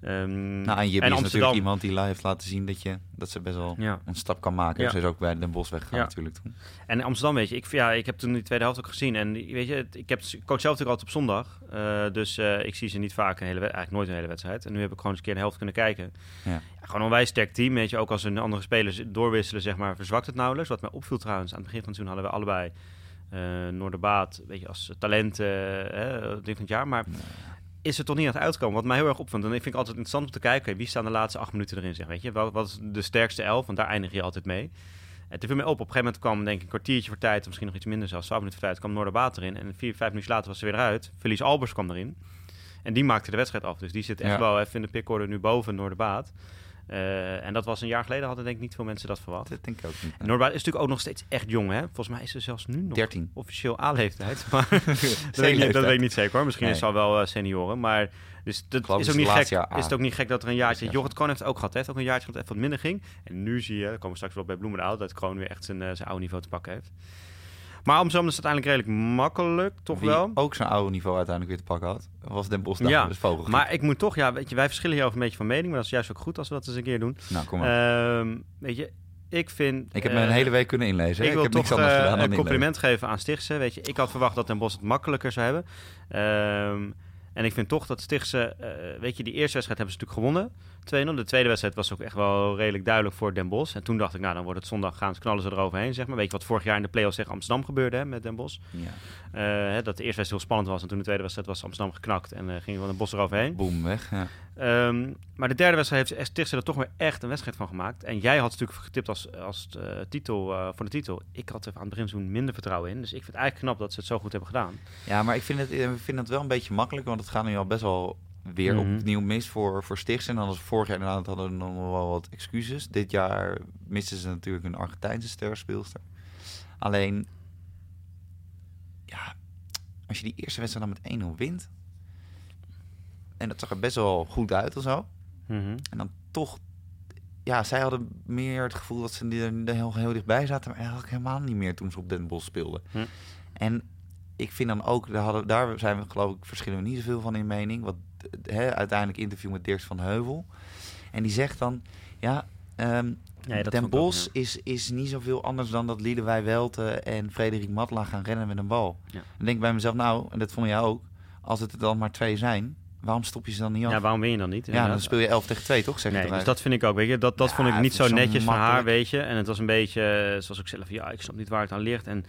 Ehm, Nou, en je en is natuurlijk iemand die live heeft laten zien dat, je, dat ze best wel Ja. een stap kan maken. Ja. Ze is ook bij Den Bosch weggegaan Ja. natuurlijk toen. En Amsterdam, weet je, ik, ja, ik heb toen die tweede helft ook gezien. En weet je, ik, heb, ik coach zelf natuurlijk altijd op zondag. eh, dus eh, ik zie ze niet vaak een hele eigenlijk nooit een hele wedstrijd. En nu heb ik gewoon eens een keer de helft kunnen kijken. Ja. Gewoon een onwijs sterk team. Weet je, ook als een andere spelers doorwisselen, zeg maar, verzwakt het nauwelijks. Wat mij opviel trouwens, aan het begin van het seizoen hadden we allebei eh Noorderbaat, weet je, als talenten, eh, dit van het jaar. Maar is er toch niet aan het uitkomen. Wat mij heel erg opvalt, en ik vind ik altijd interessant om te kijken, wie staan de laatste acht minuten erin, zeg, weet je. Wel, wat is de sterkste elf, want daar eindig je altijd mee. En toen viel mij op, op een gegeven moment kwam denk ik een kwartiertje voor tijd, of misschien nog iets minder zelfs, 12 minuten voor tijd, kwam Noorderbaat erin. En vier, vijf minuten later was ze weer eruit. Felice Albers kwam erin. En die maakte de wedstrijd af. Dus die zit echt Ja. wel even in de pickorde nu boven Noorderbaat. Eh, en dat was een jaar geleden, hadden denk ik niet veel mensen dat verwacht. Dat denk ik ook niet. Noorderbaat is natuurlijk ook nog steeds echt jong, hè? Volgens mij is ze zelfs nu nog 13. officieel A-leeftijd. (laughs) Maar dat, weet ik (laughs) niet, dat weet ik niet zeker hoor. Misschien Nee. is ze al wel eh, senioren. Maar dus dat is het ook, niet gek, is het ook niet gek dat er een jaartje... Ja. Jorrit Kroon heeft het ook gehad. Heeft ook een jaartje gehad dat even wat minder ging. En nu zie je, daar komen we straks wel bij Bloemendaal... dat Kroon weer echt zijn, eh, zijn oude niveau te pakken heeft. Maar Amsterdam is het uiteindelijk redelijk makkelijk, toch Wie wel. ook zijn oude niveau uiteindelijk weer te pakken had, was Den Bosch daar. Ja, Dus vogelgriep. Maar ik moet toch, ja, weet je, wij verschillen hierover een beetje van mening... maar dat is juist ook goed als we dat eens een keer doen. Nou, kom maar. Ehm, weet je, ik vind... ik heb me eh, een hele week kunnen inlezen. Ik wil heb toch niks anders eh, gedaan dan een inlezen. compliment geven aan Stichtse. Weet je, ik had verwacht dat Den Bosch het makkelijker zou hebben. Ehm, en ik vind toch dat Stichtse, eh, weet je, die eerste wedstrijd hebben ze natuurlijk gewonnen. 2-0. De tweede wedstrijd was ook echt wel redelijk duidelijk voor Den Bosch. En toen dacht ik, nou, dan wordt het zondag gaan, ze knallen ze eroverheen, zeg maar. Weet je wat vorig jaar in de play-offs tegen Amsterdam gebeurde hè, met Den Bosch? Ja. Eh, dat de eerste wedstrijd heel spannend was en toen de tweede wedstrijd was Amsterdam geknakt en eh ging van Den Bosch eroverheen. Boom, weg. Ja. Ehm, maar de derde wedstrijd heeft Stichtse er toch weer echt een wedstrijd van gemaakt. En jij had natuurlijk getipt als, als eh, titel eh, voor de titel. Ik had er aan het begin seizoen minder vertrouwen in. Dus ik vind het eigenlijk knap dat ze het zo goed hebben gedaan. ja, maar ik vind, het, ik vind het wel een beetje makkelijk, want het gaat nu al best wel weer Mhm. opnieuw mis voor, voor Stichts. En dan als vorig jaar inderdaad hadden we nog wel wat excuses. Dit jaar misten ze natuurlijk een Argentijnse sterspeelster. Alleen, ja, als je die eerste wedstrijd dan met 1-0 wint... en dat zag er best wel goed uit of zo... Mhm. En dan toch, ja, zij hadden meer het gevoel dat ze er heel, heel dichtbij zaten, maar eigenlijk helemaal niet meer toen ze op Den Bosch speelden. En ik vind dan ook, daar, hadden, daar zijn we geloof ik verschillen we niet zoveel van in mening. Wat hè, uiteindelijk interview met Dirks van Heuvel. En die zegt dan, ja, ehm, Ja, Den ook, Bosch is, is niet zoveel anders dan dat Liedewij Welte en Frederik Matla gaan rennen met een bal. Ja. Dan denk ik bij mezelf, nou, en dat vond jij ook, als het er dan maar twee zijn, waarom stop je ze dan niet af? Ja, waarom win je dan niet? Ja, dan speel je 11 tegen 2, toch? Zeg Nee, dus dat vind ik ook, weet je. Dat, dat Ja, vond ik niet zo zo netjes van haar, weet je. En het was een beetje, eh, zoals ik zelf, ja, ik snap niet waar het aan ligt. En hè,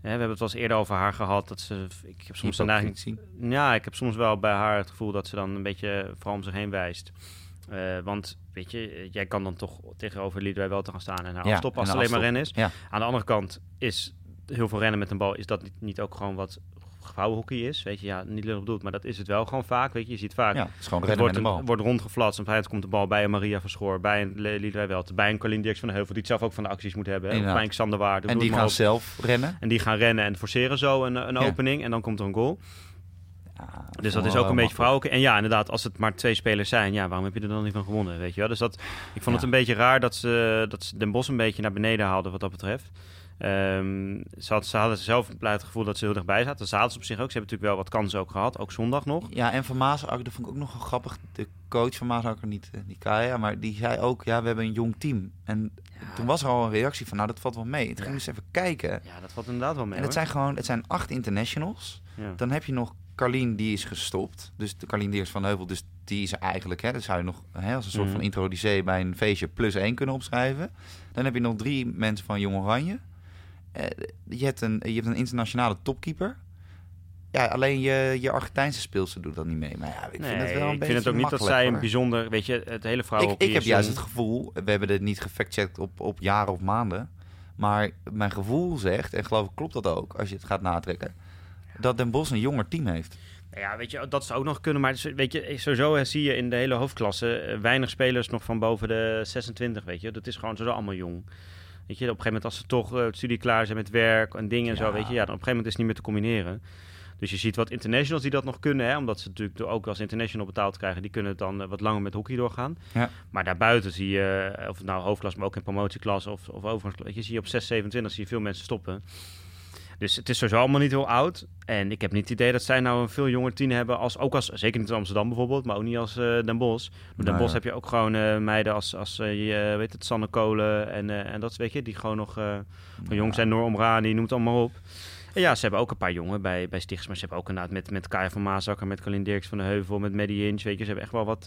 we hebben het wel eens eerder over haar gehad, dat ze, ik heb soms de neiging, Hypocrisie. Ja, ik heb soms wel bij haar het gevoel dat ze dan een beetje vooral om zich heen wijst. Eh, want weet je, jij kan dan toch tegenover Liedwij wel te gaan staan en haar Ja, afstoppen als het alleen maar rennen is. Ja. Aan de andere kant is heel veel rennen met een bal, is dat niet, niet ook gewoon wat gevouwenhockey is? Weet je, ja, niet lullig bedoeld, maar dat is het wel gewoon vaak. Weet je, je ziet vaak, Ja, het wordt, met de een- bal. wordt rondgeflatst en komt de bal bij een Maria Verschoor, bij een Liedwij Welt, bij een Colin Dirks van de Heuvel, die het zelf ook van de acties moet hebben. hè, bij een Xander Waarde. En die gaan op. zelf rennen. En die gaan rennen en forceren zo een, een Ja. opening en dan komt er een goal. Ja, Dus dat is ook een beetje vrouwelijk. En ja, inderdaad, als het maar twee spelers zijn, ja, waarom heb je er dan niet van gewonnen? Weet je wel? Dus dat, ik vond Ja. het een beetje raar dat ze, dat ze Den Bos een beetje naar beneden haalden wat dat betreft. Ehm, ze, had, ze hadden zelf het gevoel dat ze heel dichtbij zaten. Dat zaten ze op zich ook. Ze hebben natuurlijk wel wat kansen ook gehad, ook zondag nog. Ja, en Van Maasakker, dat vond ik ook nog grappig. De coach van Maasakker, niet, eh, niet Kaya, maar die zei ook, ja, we hebben een jong team. En toen was er al een reactie van, nou, dat valt wel mee. Toen ging dus even kijken. Ja, dat valt inderdaad wel mee. En het hoor. zijn gewoon, het zijn acht internationals. Ja. Dan heb je nog Carlien, die is gestopt. Dus de Carlien Deers van Heuvel, dus die is eigenlijk, hè, dat zou je nog hè, als een soort Mhm. van introducee bij een feestje plus één kunnen opschrijven. Dan heb je nog drie mensen van Jong Oranje. Eh, je, hebt een, je hebt een internationale topkeeper. Ja, alleen je, je Argentijnse speelster doet dat niet mee. Maar ja, ik Nee, vind het wel een ik beetje vind het ook niet dat zij een hoor. bijzonder, weet je, het hele vrouw. Ik, ik heb juist het gevoel, we hebben dit niet gefactcheckt op, op jaren of maanden. Maar mijn gevoel zegt, en geloof ik klopt dat ook, als je het gaat natrekken, dat Den Bosch een jonger team heeft. Nou Ja, weet je, dat zou ook nog kunnen. Maar weet je, sowieso zie je in de hele hoofdklasse eh, weinig spelers nog van boven de 26, weet je. Dat is gewoon sowieso allemaal jong. Weet je, op een gegeven moment als ze toch eh, studie klaar zijn met werk en dingen en zo, weet je. Ja, dan op een gegeven moment is het niet meer te combineren. Dus je ziet wat internationals die dat nog kunnen, hè, omdat ze natuurlijk ook als international betaald krijgen, die kunnen dan eh, wat langer met hockey doorgaan. Ja. Maar daarbuiten zie je, eh, of nou hoofdklas, maar ook in promotieklas of, of overigens, weet je, zie je op 6, 27 zie je veel mensen stoppen. Dus het is sowieso allemaal niet heel oud. En ik heb niet het idee dat zij nou een veel jonger team hebben als, ook als, zeker niet in Amsterdam bijvoorbeeld, maar ook niet als eh, Den Bosch. Door Den Nou Bosch ja. heb je ook gewoon eh, meiden als, als eh, je, weet het, Sanne Kolen en, en dat weet je, die gewoon nog jong zijn, Noor Omrani, noem het allemaal op. En ja, ze hebben ook een paar jongen bij, bij Stichts, maar ze hebben ook inderdaad met, met Kaya van Maasakker, met Colin Dirks van de Heuvel, met Maddie Hinch, weet je, ze hebben echt wel wat,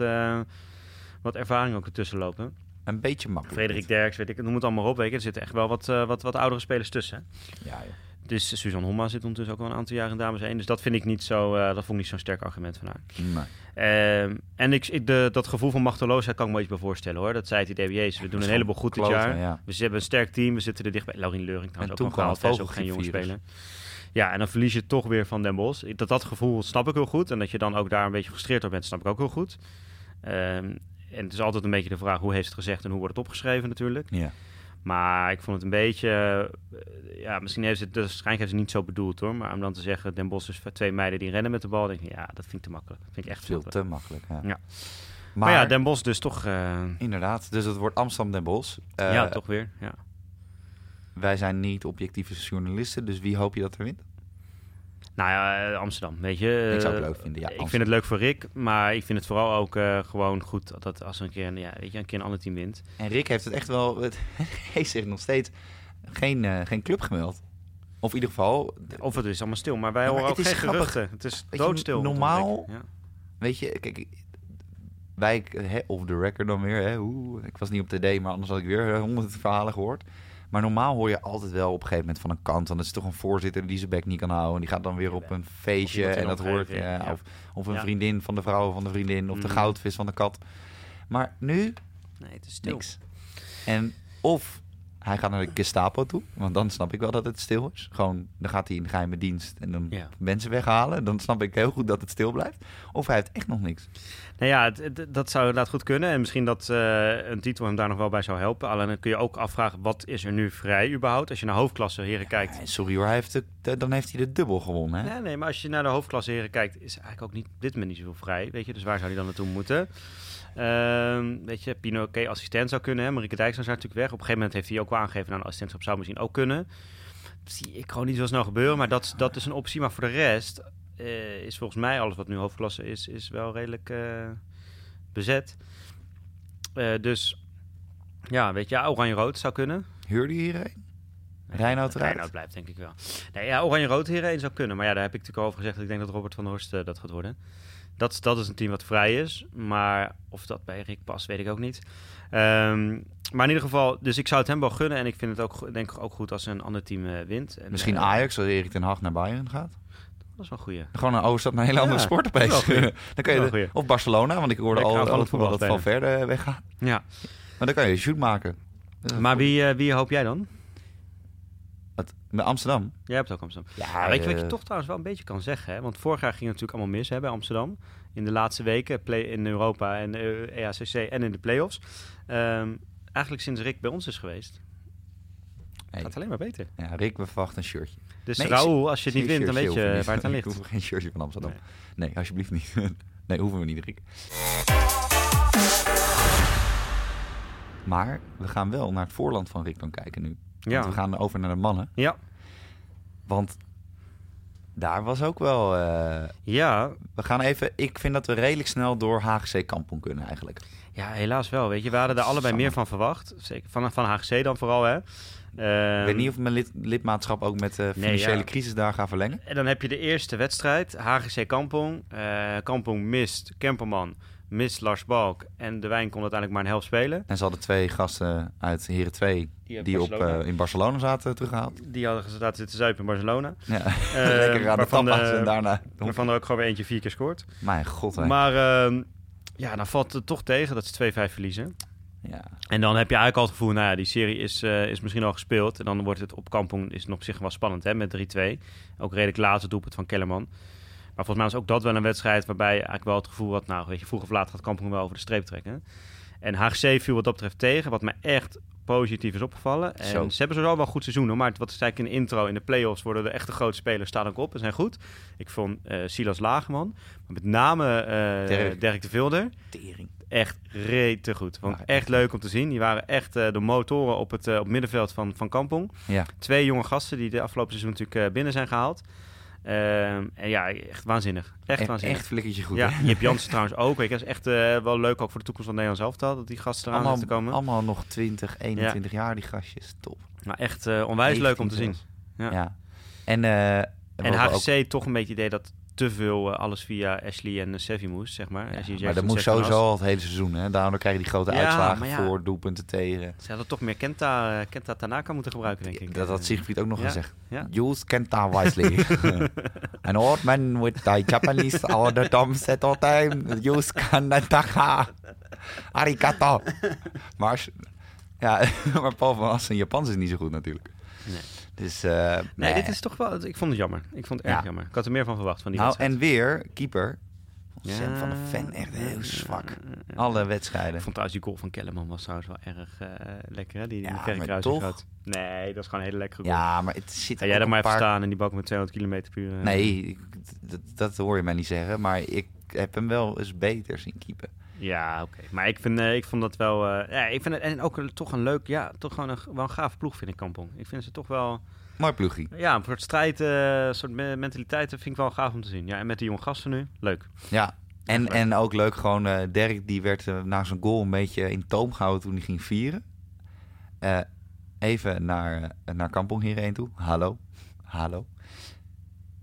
wat ervaring ook ertussen lopen. Een beetje makkelijk. Frederik Derks, weet ik, noem het allemaal op, weet je, er zitten echt wel wat, wat, wat oudere spelers tussen. hè. Ja, joh. Dus Suzanne Homma zit ondertussen ook al een aantal jaar in dames 1. Dus dat vind ik niet zo, eh, dat vond ik niet zo'n sterk argument van haar. Nee. Ehm, en ik, ik, de, dat gevoel van machteloosheid kan ik me iets bij voorstellen hoor. Dat zei het IDB's. We doen een heleboel goed dit jaar. Ja. We hebben een sterk team. We zitten er dichtbij. Laurien Leuring trouwens En ook nog gehaald. ook geen jonge speler. Ja, en dan verlies je toch weer van Den Bosch. Dat, dat gevoel snap ik heel goed. En dat je dan ook daar een beetje gefrustreerd door bent, snap ik ook heel goed. Ehm, en het is altijd een beetje de vraag, hoe heeft het gezegd en hoe wordt het opgeschreven natuurlijk. Ja. Maar ik vond het een beetje... eh, ja, misschien heeft ze het... Dus waarschijnlijk heeft ze het niet zo bedoeld hoor. Maar om dan te zeggen, Den Bosch is twee meiden die rennen met de bal. denk ik, ja, dat vind ik te makkelijk. Dat vind ik echt Veel te makkelijk. Ja. Ja. Maar, Maar, ja, Den Bosch dus toch... eh, inderdaad. Dus het wordt Amsterdam Den Bosch. Eh, ja, toch weer. Ja. Wij zijn niet objectieve journalisten, dus wie hoop je dat er wint? Nou ja, eh, Amsterdam, weet je. ik zou het eh, leuk vinden. Ja, ik vind het leuk voor Rick, maar ik vind het vooral ook eh, gewoon goed dat- dat als er een keer, een- ja, weet je, een keer een ander team wint. En Rick heeft het echt wel... (laughs) Het heeft zich nog steeds geen, geen club gemeld. Of in ieder geval... Of het is allemaal stil, maar wij Ja, horen ook geen grappig. geruchten. Het is Weet doodstil. normaal-. Ja. Weet je, kijk... Wij, hè, off the record dan weer, hè, oeh, ik was niet op TD, maar anders had ik weer honderd verhalen gehoord. Maar normaal hoor je altijd wel op een gegeven moment van een kant, dan is het toch een voorzitter die zijn bek niet kan houden. En die gaat dan weer op een feestje en dat hoort, ja. Of, of een vriendin van de vrouw van de vriendin, of de Mhm. goudvis van de kat. Maar nu Nee, het is stil. niks. En of hij gaat naar de Gestapo toe, want dan snap ik wel dat het stil is. Gewoon, dan gaat hij in de geheime dienst en dan Ja. mensen weghalen. Dan snap ik heel goed dat het stil blijft. Of hij heeft echt nog niks. Nou ja, het- het- dat zou inderdaad goed kunnen. En misschien dat eh, een titel hem daar nog wel bij zou helpen. Alleen dan kun je ook afvragen, wat is er nu vrij überhaupt? Als je naar hoofdklasse heren kijkt. Ja, sorry hoor, hij heeft de, dan heeft hij de dubbel gewonnen. Hè? Nee, nee, maar als je naar de hoofdklasse heren kijkt, is eigenlijk ook niet dit moment niet zoveel vrij. Weet je, dus waar zou hij dan naartoe moeten? Ehm, weet je, Pino, oké, assistent zou kunnen. Hè? Marieke Dijkstra is natuurlijk weg. Op een gegeven moment heeft hij ook wel aangegeven, nou, een assistentschap zou misschien ook kunnen. Dat zie ik gewoon niet zo snel gebeuren, maar dat, dat is een optie. Maar voor de rest eh, is volgens mij alles wat nu hoofdklasse is, is wel redelijk eh, bezet. Eh, dus ja, weet je, ja, oranje-rood zou kunnen. Huurde je hierheen? Reinoud eruit? Reinoud blijft denk ik wel. Nee, ja, Oranje-Rood hierheen zou kunnen. Maar ja, daar heb ik natuurlijk al over gezegd dat ik denk dat Robert van der Horst dat gaat worden. Dat, dat is een team wat vrij is. Maar of dat bij Rick past, weet ik ook niet. Ehm, maar in ieder geval, dus ik zou het hem wel gunnen. En ik vind het ook, denk ik ook goed als een ander team eh, wint. En, Misschien eh, Ajax, als Erik ten Hag naar Bayern gaat. Dat is wel een goeie. Gewoon een overstap naar een hele Ja, andere sport dat is opeens. dan kan je de- of Barcelona, want ik hoorde al, het voetbal dat van verder weggaat. Ja. Maar dan kan je een shoot maken. Maar goed. wie, eh, wie hoop jij dan? Bij Amsterdam? Jij hebt ook Amsterdam. Ja, Ja, weet je wat je eh, toch trouwens wel een beetje kan zeggen? Hè? Want vorig jaar ging het natuurlijk allemaal mis hè, bij Amsterdam. In de laatste weken play in Europa en eh, EACC en in de play-offs. Ehm, eigenlijk sinds Rick bij ons is geweest. hey, Gaat alleen maar beter. Ja, Rick, we verwachten een shirtje. Dus Nee, Raoul, als je het niet wint, dan weet je hoeven we waar het aan ligt. (laughs) Ik hoef geen shirtje van Amsterdam. Nee, alsjeblieft niet. (laughs) nee, hoeven we niet, Rick. Maar we gaan wel naar het voorland van Rick dan kijken nu. Want Ja. we gaan over naar de mannen. Ja. Want daar was ook wel... eh, Ja, we gaan even... Ik vind dat we redelijk snel door HGC Kampong kunnen eigenlijk. ja, helaas wel. Weet je, we hadden er allebei Samen. meer van verwacht. Zeker van, van HGC dan vooral, hè. ik Ehm, weet niet of mijn lid, lidmaatschap ook met de financiële ja. crisis daar gaat verlengen. En dan heb je de eerste wedstrijd, HGC Kampong. Eh, Kampong mist Kemperman, mist Lars Balk. En de Wijn kon uiteindelijk maar een helft spelen. En ze hadden twee gasten uit Heren 2 Die, die op, eh, in Barcelona zaten teruggehaald. die hadden ze laten zitten zuipen in Barcelona. Ja, Eh, (laughs) lekker aan de tapas en daarna... Waarvan er ook gewoon weer eentje vier keer scoort. Mijn god, hè. Maar ehm, ja, dan valt het toch tegen dat ze 2-5 verliezen. Ja. En dan heb je eigenlijk al het gevoel, nou ja, die serie is, eh, is misschien al gespeeld. En dan wordt het op Kampong is het nog op zich wel spannend, hè, met 3-2. Ook redelijk laatste doelpunt van Kellerman. Maar volgens mij was ook dat wel een wedstrijd waarbij je eigenlijk wel het gevoel had... nou, weet je, vroeg of laat gaat Kampong wel over de streep trekken. En HGC viel wat dat betreft tegen, wat mij echt positief is opgevallen. En Zo. ze hebben sowieso wel een goed seizoen, hoor. Maar wat zei ik in de intro, in de play-offs worden de echte grote spelers staan ook op en zijn goed. Ik vond eh, Silas Lageman, maar met name eh Dirk. Dirk. de Vilder, Tering. echt rete goed. Ja, echt echt leuk om te zien. Die waren echt eh, de motoren op het, op middenveld van, van Kampong. Ja. Twee jonge gasten die de afgelopen seizoen natuurlijk binnen zijn gehaald. Ehm, en ja, echt waanzinnig. Echt waanzinnig. echt flikkertje goed, ja, hè? Jip Jansen (laughs) trouwens ook. Je, dat is echt eh, wel leuk ook voor de toekomst van Nederland zelf dat die gasten eraan Allemaal, komen. allemaal nog 20, 21 jaar, die gastjes. Top. Maar echt eh, onwijs leuk om te 19 zien. Ja. Ja. En, eh, En ook- HGC toch een beetje het idee dat te veel eh, alles via Ashley en uh, Sevi moest, zeg maar. Ja, maar dat moest sowieso al het hele seizoen. Hè? Daarom krijg je die grote Ja, uitslagen ja. voor, doelpunten tegen. Ze hadden toch meer Kenta, eh, Kenta Tanaka moeten gebruiken, denk ik. Dat had Eh, Siegfried ook nog gezegd. Use Kenta wisely. (laughs) An old man with the Japanese order Tom said all time. Use Kanataka. Arigato. Maar, ja, (laughs) maar Paul van Assen, Japans is niet zo goed natuurlijk. Nee. Dus, eh, Nee, dit is toch wel... Ik vond het jammer. Ik vond het erg Ja. jammer. Ik had er meer van verwacht van die Nou, wedstrijd. en weer, keeper. Ja. Sam van de Ven, echt heel zwak. Alle wedstrijden. Ik vond trouwens die goal van Kellerman was trouwens wel erg eh, lekker, hè? Die in Ja, de toch? schoot. Nee, dat is gewoon een hele lekkere goal. Ja, maar het zit Ga jij daar maar een even paar- staan en die bak met 200 km per uur. eh, Nee, dat, dat hoor je mij niet zeggen. Maar ik heb hem wel eens beter zien keepen. Ja, oké. Maar ik, vind, eh, ik vond dat wel... eh, ja, ik vind het en ook een- toch een leuk... Ja, toch gewoon een, wel een gaaf ploeg, vind ik, Kampong. Ik vind ze toch wel... Mooi ploegie. Ja, een soort strijd, een soort me- mentaliteit dat vind ik wel gaaf om te zien. Ja, en met die jonge gasten nu, leuk. Ja. En, leuk. en ook leuk, gewoon Dirk die werd na zijn goal een beetje in toom gehouden toen hij ging vieren. Even naar, naar Kampong hierheen toe. Hallo. Hallo.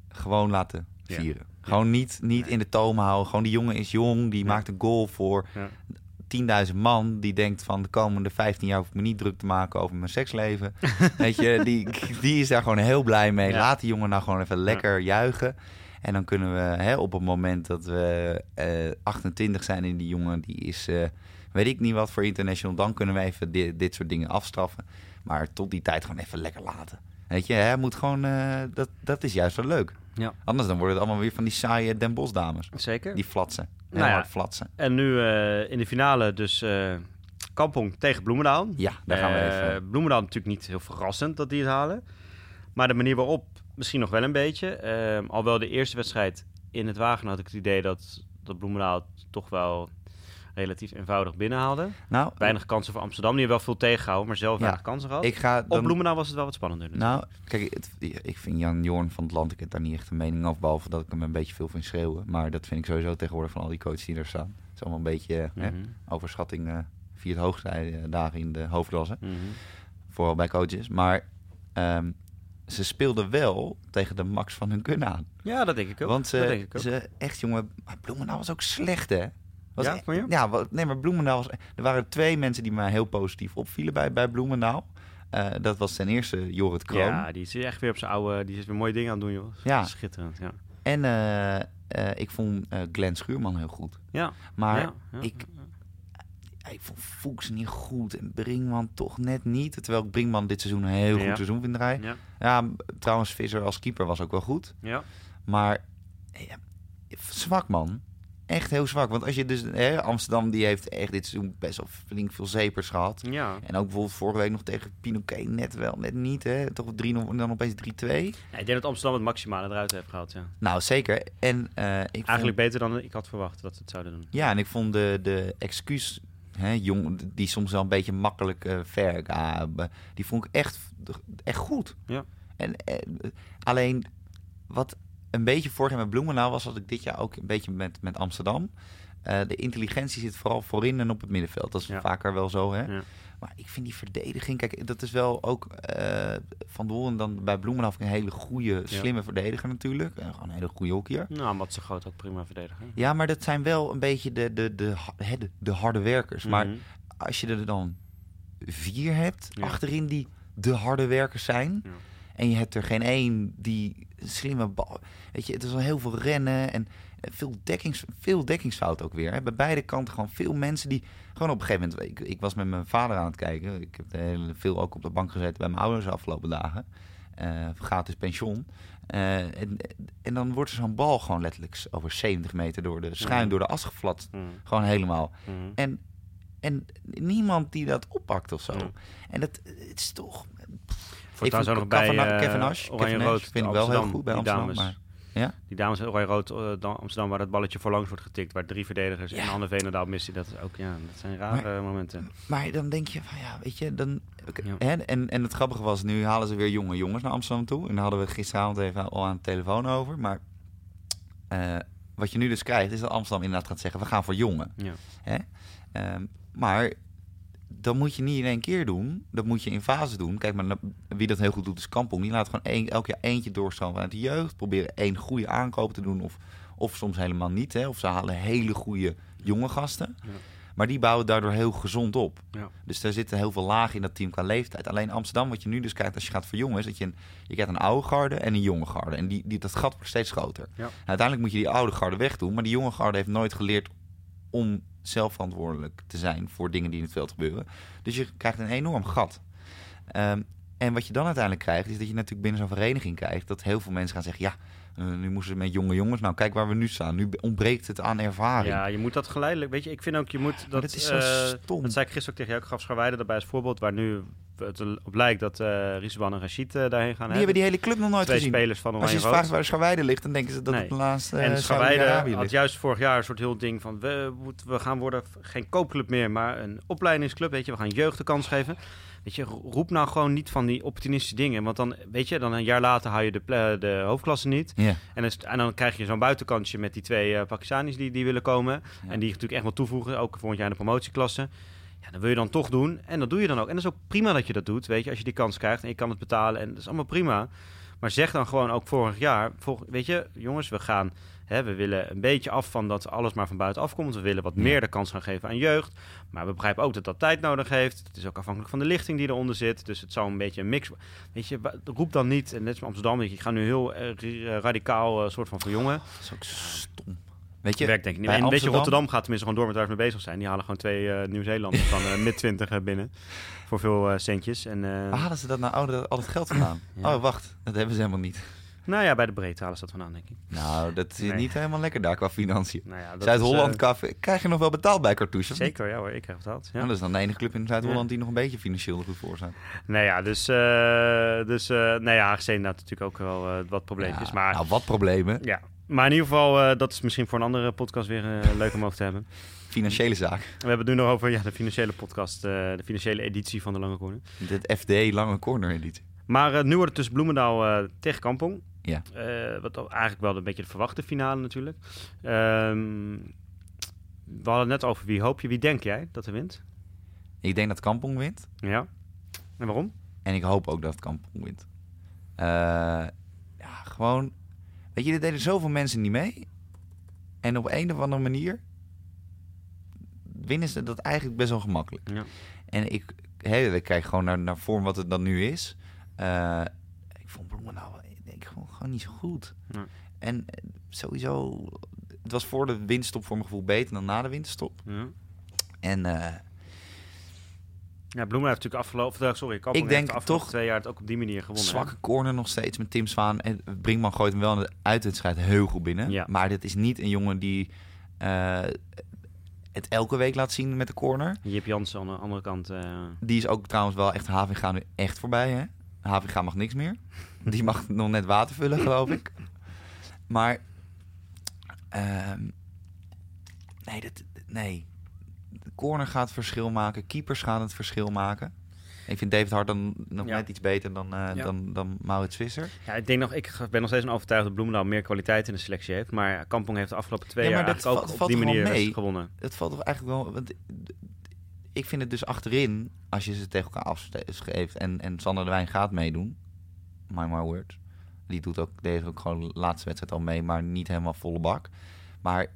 Gewoon laten Ja. Gewoon niet, niet in de toom houden. Gewoon die jongen is jong, die maakt een goal voor Ja. 10.000 man. Die denkt van de komende 15 jaar hoef ik me niet druk te maken over mijn seksleven. (laughs) Weet je, die, die is daar gewoon heel blij mee. Ja. Laat die jongen nou gewoon even lekker juichen. En dan kunnen we hè, op het moment dat we eh 28 zijn en die jongen die is, eh, weet ik niet wat voor international, dan kunnen we even di- dit soort dingen afstraffen. Maar tot die tijd gewoon even lekker laten. Weet je, hè, moet gewoon, eh, dat, dat is juist wel leuk. Ja. Anders dan wordt het allemaal weer van die saaie Den Bosch dames. Zeker. Die flatsen. Nou Heel ja. hard flatsen. En nu eh, in de finale dus eh, Kampong tegen Bloemendaal. Ja, daar gaan we Eh, even. Bloemendaal natuurlijk niet heel verrassend dat die het halen. Maar de manier waarop misschien nog wel een beetje. Alhoewel de eerste wedstrijd in het Wagen had ik het idee dat, dat Bloemendaal toch wel relatief eenvoudig binnenhaalde. Nou, Weinig kansen voor Amsterdam. Die hebben wel veel tegengehouden, maar zelf Ja, weinig kansen gehad. ik ga Op. Bloemendaal was het wel wat spannender. Dus. Nou, kijk, het, ik vind Jan Jorn van het Land, ik heb daar niet echt een mening over, behalve dat ik hem een beetje veel vind schreeuwen. Maar dat vind ik sowieso tegenwoordig van al die coaches die er staan. Het is allemaal een beetje hè, Mhm, overschatting eh via het hoogste eh, dagen in de hoofdklasse. mhm. Vooral bij coaches. Maar ehm, ze speelden wel tegen de max van hun kunnen aan. Ja, dat denk ik ook. Want dat denk ze, ik ook. ze echt, jongen, maar Bloemendaal was ook slecht, hè? Was Ja, vond je? Ja, nee, maar Bloemendaal was... Er waren twee mensen die mij heel positief opvielen bij, bij Bloemendaal. Eh, dat was ten eerste Jorrit Kroon. Ja, die is echt weer op zijn oude... Die is weer mooie dingen aan het doen, joh. Ja. Schitterend, ja. En eh, eh, ik vond Glenn Schuurman heel goed. Ja, Maar ja, ja. ik, ik vond Fuchs niet goed en Brinkman toch net niet. Terwijl ik Brinkman dit seizoen een heel Ja. goed seizoen vind draaien. Ja, trouwens, Visser als keeper was ook wel goed. ja. Maar ja, zwak man. Echt heel zwak. Want als je dus... Hè, Amsterdam die heeft echt dit seizoen best wel flink veel zepers gehad. ja. En ook bijvoorbeeld vorige week nog tegen Pinoquet net wel, net niet. Hè? Toch 3 en dan opeens 3-2. Ja, ik denk dat Amsterdam het maximale eruit heeft gehaald, ja. Nou, zeker. En eh, ik vond- Eigenlijk beter dan ik had verwacht dat ze het zouden doen. Ja, en ik vond de, de excuus, hè, jong, die soms wel een beetje makkelijk eh ver die vond ik echt, echt goed. Ja. En eh, alleen wat een beetje vorig jaar met Bloemendaal was, wat ik dit jaar ook een beetje met, met Amsterdam. Eh, de intelligentie zit vooral voorin en op het middenveld. Dat is Ja. vaker wel zo, hè? Ja. Maar ik vind die verdediging, kijk, dat is wel ook eh, Van Doorn dan bij Bloemendaal een hele goede, slimme verdediger natuurlijk. En gewoon een hele goede hockeyer. Nou, Mats de Groot ook prima verdedigen. Ja, maar dat zijn wel een beetje de, de, de, de, de harde werkers. Maar Mhm. als je er dan vier hebt achterin die de harde werkers zijn. En je hebt er geen één die slimme bal. Weet je, het is al heel veel rennen en veel, dekkings, veel dekkingsfout ook weer. Hè. Bij beide kanten gewoon veel mensen die gewoon op een gegeven moment. Ik, ik was met mijn vader aan het kijken. Ik heb de hele, veel ook op de bank gezeten bij mijn ouders de afgelopen dagen. eh, gratis pension. Eh, en, en dan wordt er zo'n bal gewoon letterlijk over 70 meter door de schuin, Mhm. door de as geflat. Mm, Gewoon helemaal. mm. En, en niemand die dat oppakt of zo. En dat het is toch... Voortaan zo nog bij eh, Kevin Nash, Oranje Kevin Rood. Vind ik wel heel goed bij die Amsterdam. dames. Maar, ja? Die dames Oranje Rood eh, dan Amsterdam, waar het balletje voorlangs wordt getikt, waar drie verdedigers Ja. en Anne Veenendaal missen. Dat is ook, ja, dat zijn rare momenten. maar dan denk je van ja, weet je, dan... Ja. hè, en, en het grappige was, nu halen ze weer jonge jongens naar Amsterdam toe. En daar hadden we gisteravond even al aan de telefoon over. Maar eh, wat je nu dus krijgt, is dat Amsterdam inderdaad gaat zeggen, we gaan voor jongen. Ja. Hè? Ehm, maar dat moet je niet in één keer doen. Dat moet je in fases doen. Kijk, maar wie dat heel goed doet is Kampong. Die laat gewoon één, elk jaar eentje doorstromen vanuit de jeugd. Proberen één goede aankoop te doen. Of, of soms helemaal niet. Hè? Of ze halen hele goede jonge gasten. Ja. Maar die bouwen daardoor heel gezond op. Ja. Dus daar zitten heel veel lagen in dat team qua leeftijd. Alleen Amsterdam, wat je nu dus kijkt als je gaat voor jongens... dat je, een, je krijgt een oude garde en een jonge garde. En die, die, dat gat wordt steeds groter. Ja. Uiteindelijk moet je die oude garde wegdoen. Maar die jonge garde heeft nooit geleerd om zelf verantwoordelijk te zijn... voor dingen die in het veld gebeuren. Dus je krijgt een enorm gat. Ehm, en wat je dan uiteindelijk krijgt, is dat je natuurlijk binnen zo'n vereniging krijgt... dat heel veel mensen gaan zeggen... ja, eh, nu moesten ze met jonge jongens. Nou, kijk waar we nu staan. Nu ontbreekt het aan ervaring. Ja, je moet dat geleidelijk. Weet je, ik vind ook, je moet dat. dat is zo eh, stom. Dat zei ik gisteren ook tegen jou. Ik gaf Scharweide daarbij als voorbeeld, waar nu het op lijkt dat eh Rizwan en Rashid eh, daarheen gaan. Die hebben die hele club nog nooit Twee gezien. spelers van Als je Oranje ze Rood. vraagt waar Scharweide ligt, dan denken ze dat Nee. het de laatste en uh, Scharweide had juist vorig jaar een soort heel ding van... We, we gaan worden geen koopclub meer, maar een opleidingsclub. Weet je, we gaan jeugd de kans geven. Weet je, roep nou gewoon niet van die opportunistische dingen. Want dan, weet je, dan een jaar later hou je de, de hoofdklasse niet. En, dan en dan krijg je zo'n buitenkantje met die twee eh, Pakistanis die, die willen komen. Ja. En die natuurlijk echt wel toevoegen, ook volgend jaar in de promotieklasse. Ja, dat wil je dan toch doen. En dat doe je dan ook. En dat is ook prima dat je dat doet, weet je. Als je die kans krijgt en je kan het betalen. En dat is allemaal prima. Maar zeg dan gewoon ook vorig jaar... Volg, weet je, jongens, we gaan... Hè, we willen een beetje af van dat alles maar van buitenaf komt. We willen wat Ja. meer de kans gaan geven aan jeugd. Maar we begrijpen ook dat dat tijd nodig heeft. Het is ook afhankelijk van de lichting die eronder zit. Dus het zou een beetje een mix... Weet je, roep dan niet... En net als Amsterdam, ik ga nu heel eh, radicaal eh, soort van verjongen. Dat is ook stom. Weet je, Werkt denk ik niet. En weet je, Amsterdam- Rotterdam gaat tenminste gewoon door met waar ze mee bezig zijn. Die halen gewoon twee eh Nieuw-Zeelanders van eh, mid-20 binnen. Voor veel centjes. En, waar halen ze dat nou oh, al het geld vandaan? Ja. Oh, wacht. Dat hebben ze helemaal niet. Nou ja, bij de breedte halen ze dat vandaan, denk ik. Nou, dat is Nee. niet helemaal lekker daar qua financiën. Nou ja, Zuid-Holland is, café. Krijg je nog wel betaald bij Cartouche? eh, zeker, ja hoor. Ik krijg betaald. Ja. Nou, dat is dan de enige club in Zuid-Holland Ja. die nog een beetje financieel er goed voor staat. Nou ja, dus... eh dus eh nou ja, aangezien dat natuurlijk ook wel eh, wat probleempjes. Maar Nou, wat problemen. ja. Maar in ieder geval, eh, dat is misschien voor een andere podcast weer eh, leuk om over te hebben. Financiële zaak. We hebben het nu nog over ja, de financiële podcast, eh, de financiële editie van de Lange Corner. De FD Lange Corner editie. Maar eh, nu wordt het dus Bloemendaal eh, tegen Kampong. Ja. Eh, wat eigenlijk wel een beetje de verwachte finale natuurlijk. Ehm, we hadden het net over wie hoop je, wie denk jij dat er wint? Ik denk dat Kampong wint. Ja. En waarom? En ik hoop ook dat Kampong wint. Ja, gewoon... Weet je, er deden zoveel mensen niet mee. En op een of andere manier... winnen ze dat eigenlijk best wel gemakkelijk. Ja. En ik, hè, ik kijk gewoon naar, naar vorm wat het dan nu is. Eh, ik vond Bloemendaal ik denk, gewoon, gewoon niet zo goed. En eh, sowieso... Het was voor de winststop voor mijn gevoel beter dan na de winterstop. Ja. En eh, Ja, Bloemen heeft natuurlijk afgelopen, sorry, Kampong Ik denk toch- twee jaar het ook op die manier gewonnen. hè? Zwakke corner nog steeds met Tim Zwaan. En Brinkman gooit hem wel in de uitwedstrijd heel goed binnen. Ja. Maar dit is niet een jongen die het elke week laat zien met de corner. Jip Jansen aan de andere kant. Die is ook trouwens wel echt Havinga nu echt voorbij. Hè? Havinga mag niks meer. Die mag nog net water vullen, geloof ik. Maar ehm, nee, dat, nee. De corner gaat het verschil maken. Keepers gaan het verschil maken. Ik vind David Hart dan nog Ja. net iets beter dan, eh Ja. dan, dan Maurits Visser. ja, ik denk nog, ik ben nog steeds van overtuigd dat Bloemendaal meer kwaliteit in de selectie heeft. Maar Kampong heeft de afgelopen twee Ja, maar jaar dat ook op die manier mee? gewonnen. Het valt toch eigenlijk wel. Want ik vind het dus achterin, als je ze tegen elkaar afgeeft en, en Sander de Wijn gaat meedoen. My my word. Die doet ook, deze ook gewoon de laatste wedstrijd al mee, maar niet helemaal volle bak. Maar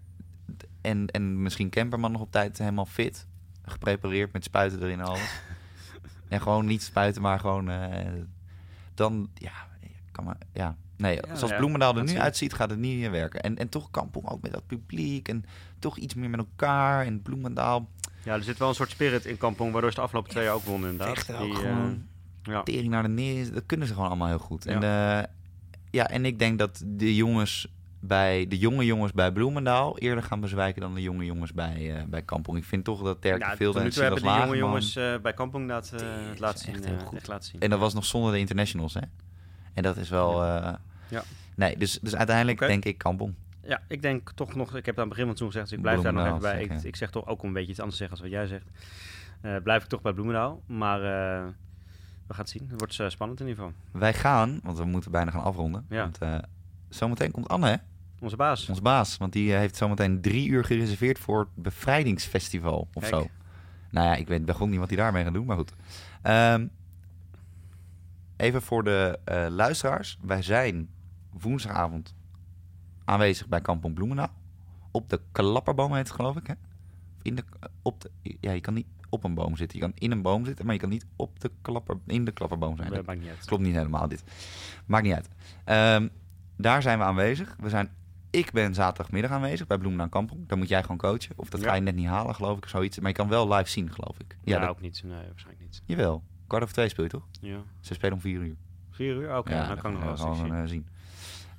en, en misschien Kemperman nog op tijd helemaal fit. Geprepareerd met spuiten erin en alles. (laughs) en gewoon niet spuiten, maar gewoon. eh, dan, ja, kan maar. Ja. Nee, Ja, zoals ja, Bloemendaal er nu uitziet, gaat het niet meer werken. En, en toch Kampong ook met dat publiek. En toch iets meer met elkaar. En Bloemendaal Ja, er zit wel een soort spirit in Kampong, waardoor ze de afgelopen twee jaar ook wonnen inderdaad. vechten ook Die, eh, gewoon. Ja. tering naar de neer. Dat kunnen ze gewoon allemaal heel goed. En, Ja. eh, ja, en ik denk dat de jongens bij de jonge jongens bij Bloemendaal eerder gaan bezwijken dan de jonge jongens bij, eh bij Kampong. Ik vind toch dat Terk Ja, veel tot nu toe en hebben die jonge jongens bij Kampong eh, Die het laten zien. echt heel goed. echt laten zien. En dat was nog zonder de internationals, hè? En dat is wel. eh, Ja. Nee, dus, dus uiteindelijk denk ik Kampong. Ja, ik denk toch nog, ik heb aan het begin van het gezegd, dus ik blijf daar nog even bij. Ik, ik zeg toch ook om een beetje iets anders te zeggen als wat jij zegt. Eh, blijf ik toch bij Bloemendaal. Maar eh, we gaan het zien. Het wordt eh, spannend in ieder geval. Wij gaan, want we moeten bijna gaan afronden. Ja. Want zometeen komt Anne, hè? Onze baas. Ons baas. Want die heeft zometeen drie uur gereserveerd voor het bevrijdingsfestival of Kijk. zo. Nou ja, ik weet begon niet wat hij daarmee gaat doen, maar goed. Ehm, even voor de luisteraars. Wij zijn woensdagavond aanwezig bij Kampong Bloemendaal. Op de klapperboom heet het, geloof ik, hè? In de, op de, ja, je kan niet op een boom zitten. Je kan in een boom zitten, maar je kan niet op de klapper, in de klapperboom zijn. Dat maakt niet uit. Klopt niet helemaal dit. Maakt niet uit. Ehm, daar zijn we aanwezig. We zijn, ik ben zaterdagmiddag aanwezig bij Bloemendaal Kampong. Dan moet jij gewoon coachen. Of dat Ja. ga je net niet halen, geloof ik. of Zoiets. Maar je kan wel live zien, geloof ik. Ja, dat- ook niet. Nee, waarschijnlijk niet. Jawel. Kwart over twee speel je toch? Ja. Ze spelen om vier uur. Vier uur? Oké, ja, dan kan ik nog wel zien. eh, zien.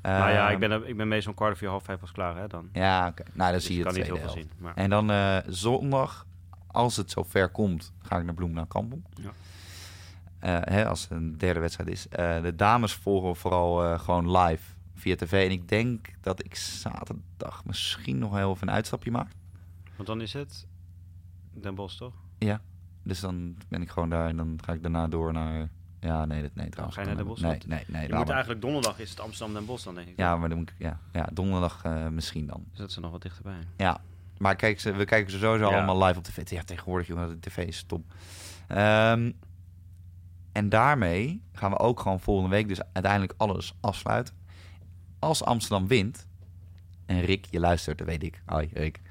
Nou ja, ik ben, ik ben meestal een kwart of vier, half vijf pas klaar hè, dan. Ja, oké. Nou, dan Dus zie je ik het kan niet heel veel zien. Maar En dan eh, zondag, als het zover komt, ga ik naar Bloemendaal Kampong. Ja. Eh, hè, als het een derde wedstrijd is. Eh, de dames volgen vooral eh, gewoon live via tv. En ik denk dat ik zaterdag misschien nog heel even een uitstapje maak. Want dan is het Den Bosch, toch? Dus dan ben ik gewoon daar en dan ga ik daarna door naar... Ja, nee, dat, nee trouwens. ga je naar Den Bosch? Nee, nee, nee. Je moet maar. eigenlijk donderdag is het Amsterdam Den Bosch dan, denk ik. Ja, maar dan moet ik... Ja, ja donderdag eh, misschien dan. Dus dat er nog wat dichterbij. Ja, maar kijk, ze, we kijken ze sowieso Ja. allemaal live op tv. Ja, tegenwoordig, jongen, de tv is top. Ehm, en daarmee gaan we ook gewoon volgende week dus uiteindelijk alles afsluiten. Als Amsterdam wint, en Rick, je luistert, dat weet ik. Hoi, Rick.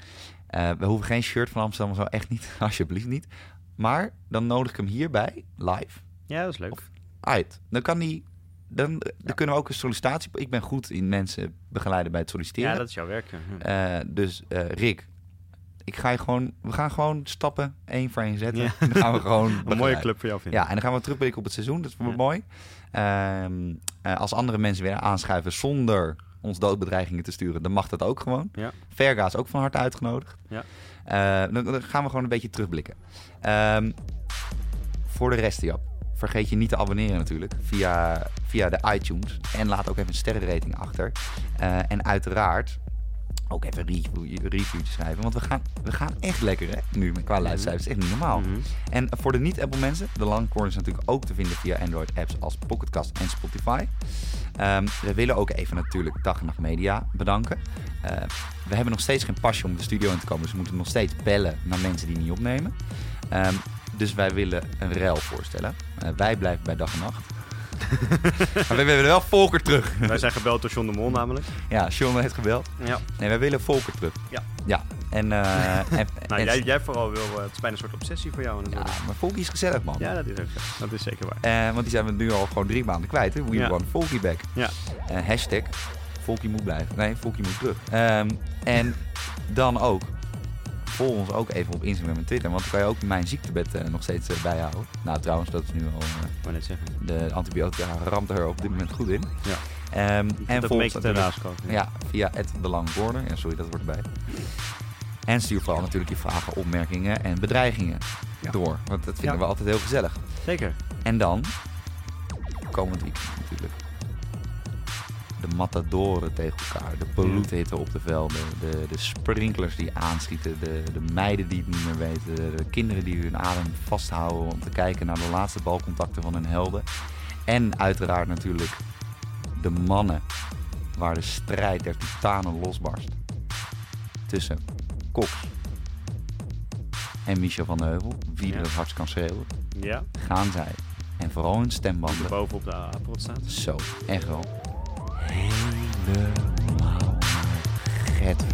Eh, we hoeven geen shirt van Amsterdam, zo echt niet, (laughs) alsjeblieft niet. Maar dan nodig ik hem hierbij, live, Ja, dat is leuk. Of- uit. Dan kan die... Dan, dan kunnen we ook een sollicitatie... Ik ben goed in mensen begeleiden bij het solliciteren. ja, dat is jouw werk. ja. Eh, dus eh, Rick, ik ga je gewoon, we gaan gewoon stappen één voor één zetten. Ja. (laughs) Dan gaan we gewoon (laughs) Een mooie club voor jou vinden. Ja, en dan gaan we terugblikken op het seizoen. Dat is wel Ja. mooi. Ehm, eh, als andere mensen weer aanschuiven zonder ons doodbedreigingen te sturen, dan mag dat ook gewoon. Ja. Verga is ook van harte uitgenodigd. Ja. Dan, dan gaan we gewoon een beetje terugblikken. Ehm, voor de rest, Jap, vergeet je niet te abonneren natuurlijk via, via de iTunes. En laat ook even een sterrenrating achter. Eh, en uiteraard ook even een review, review te schrijven. Want we gaan, we gaan echt lekker hè, nu met qua luistercijfers. Echt niet normaal. Mhm. En voor de niet-Apple mensen, de Langcorn is natuurlijk ook te vinden via Android-apps als Pocketcast en Spotify. Ehm, we willen ook even natuurlijk Dag en Nacht Media bedanken. Eh, we hebben nog steeds geen pasje om de studio in te komen, dus we moeten nog steeds bellen naar mensen die niet opnemen. Ehm, dus wij willen een ruil voorstellen. Eh, wij blijven bij Dag en Nacht. (laughs) maar we willen wel Volker terug. Wij zijn gebeld door John de Mol namelijk. ja, Sean heeft gebeld. Ja. Nee, wij willen Volker terug. Ja. Ja, en... eh, (laughs) en, Nou, en- jij, jij vooral wil, eh, het is bijna een soort obsessie voor jou ja, natuurlijk. maar Volker is gezellig, man. Ja, dat is ook zo. Dat is zeker waar. Want die zijn we nu al gewoon drie maanden kwijt. Hè? We Ja. want Volkie back. Ja. Hashtag Volkie moet blijven. Nee, Volkie moet terug. Ehm, en dan ook, volg ons ook even op Instagram en Twitter. Want dan kan je ook mijn ziektebed eh, nog steeds eh, bijhouden. Nou, trouwens, dat is nu al... Ik wou net zeggen. de antibiotica ramt er op dit moment goed in. Ja. Ehm, En en volg ons natuurlijk- ja, via het Border. Ja, sorry, dat wordt erbij. En stuur vooral natuurlijk je vragen, opmerkingen en bedreigingen Ja. door. Want dat vinden Ja. we altijd heel gezellig. Zeker. En dan, komend weekend natuurlijk. De matadoren tegen elkaar, de bloedhitte op de velden, de, de sprinklers die aanschieten, de, de meiden die het niet meer weten, de, de kinderen die hun adem vasthouden om te kijken naar de laatste balcontacten van hun helden. En uiteraard natuurlijk de mannen waar de strijd der titanen losbarst. Tussen Cox en Michel van de Heuvel, wie er Ja. het hardst kan schreeuwen Ja. gaan zij. En vooral hun stembanden. Bovenop de appel staat. Zo, echt wel helemaal gered.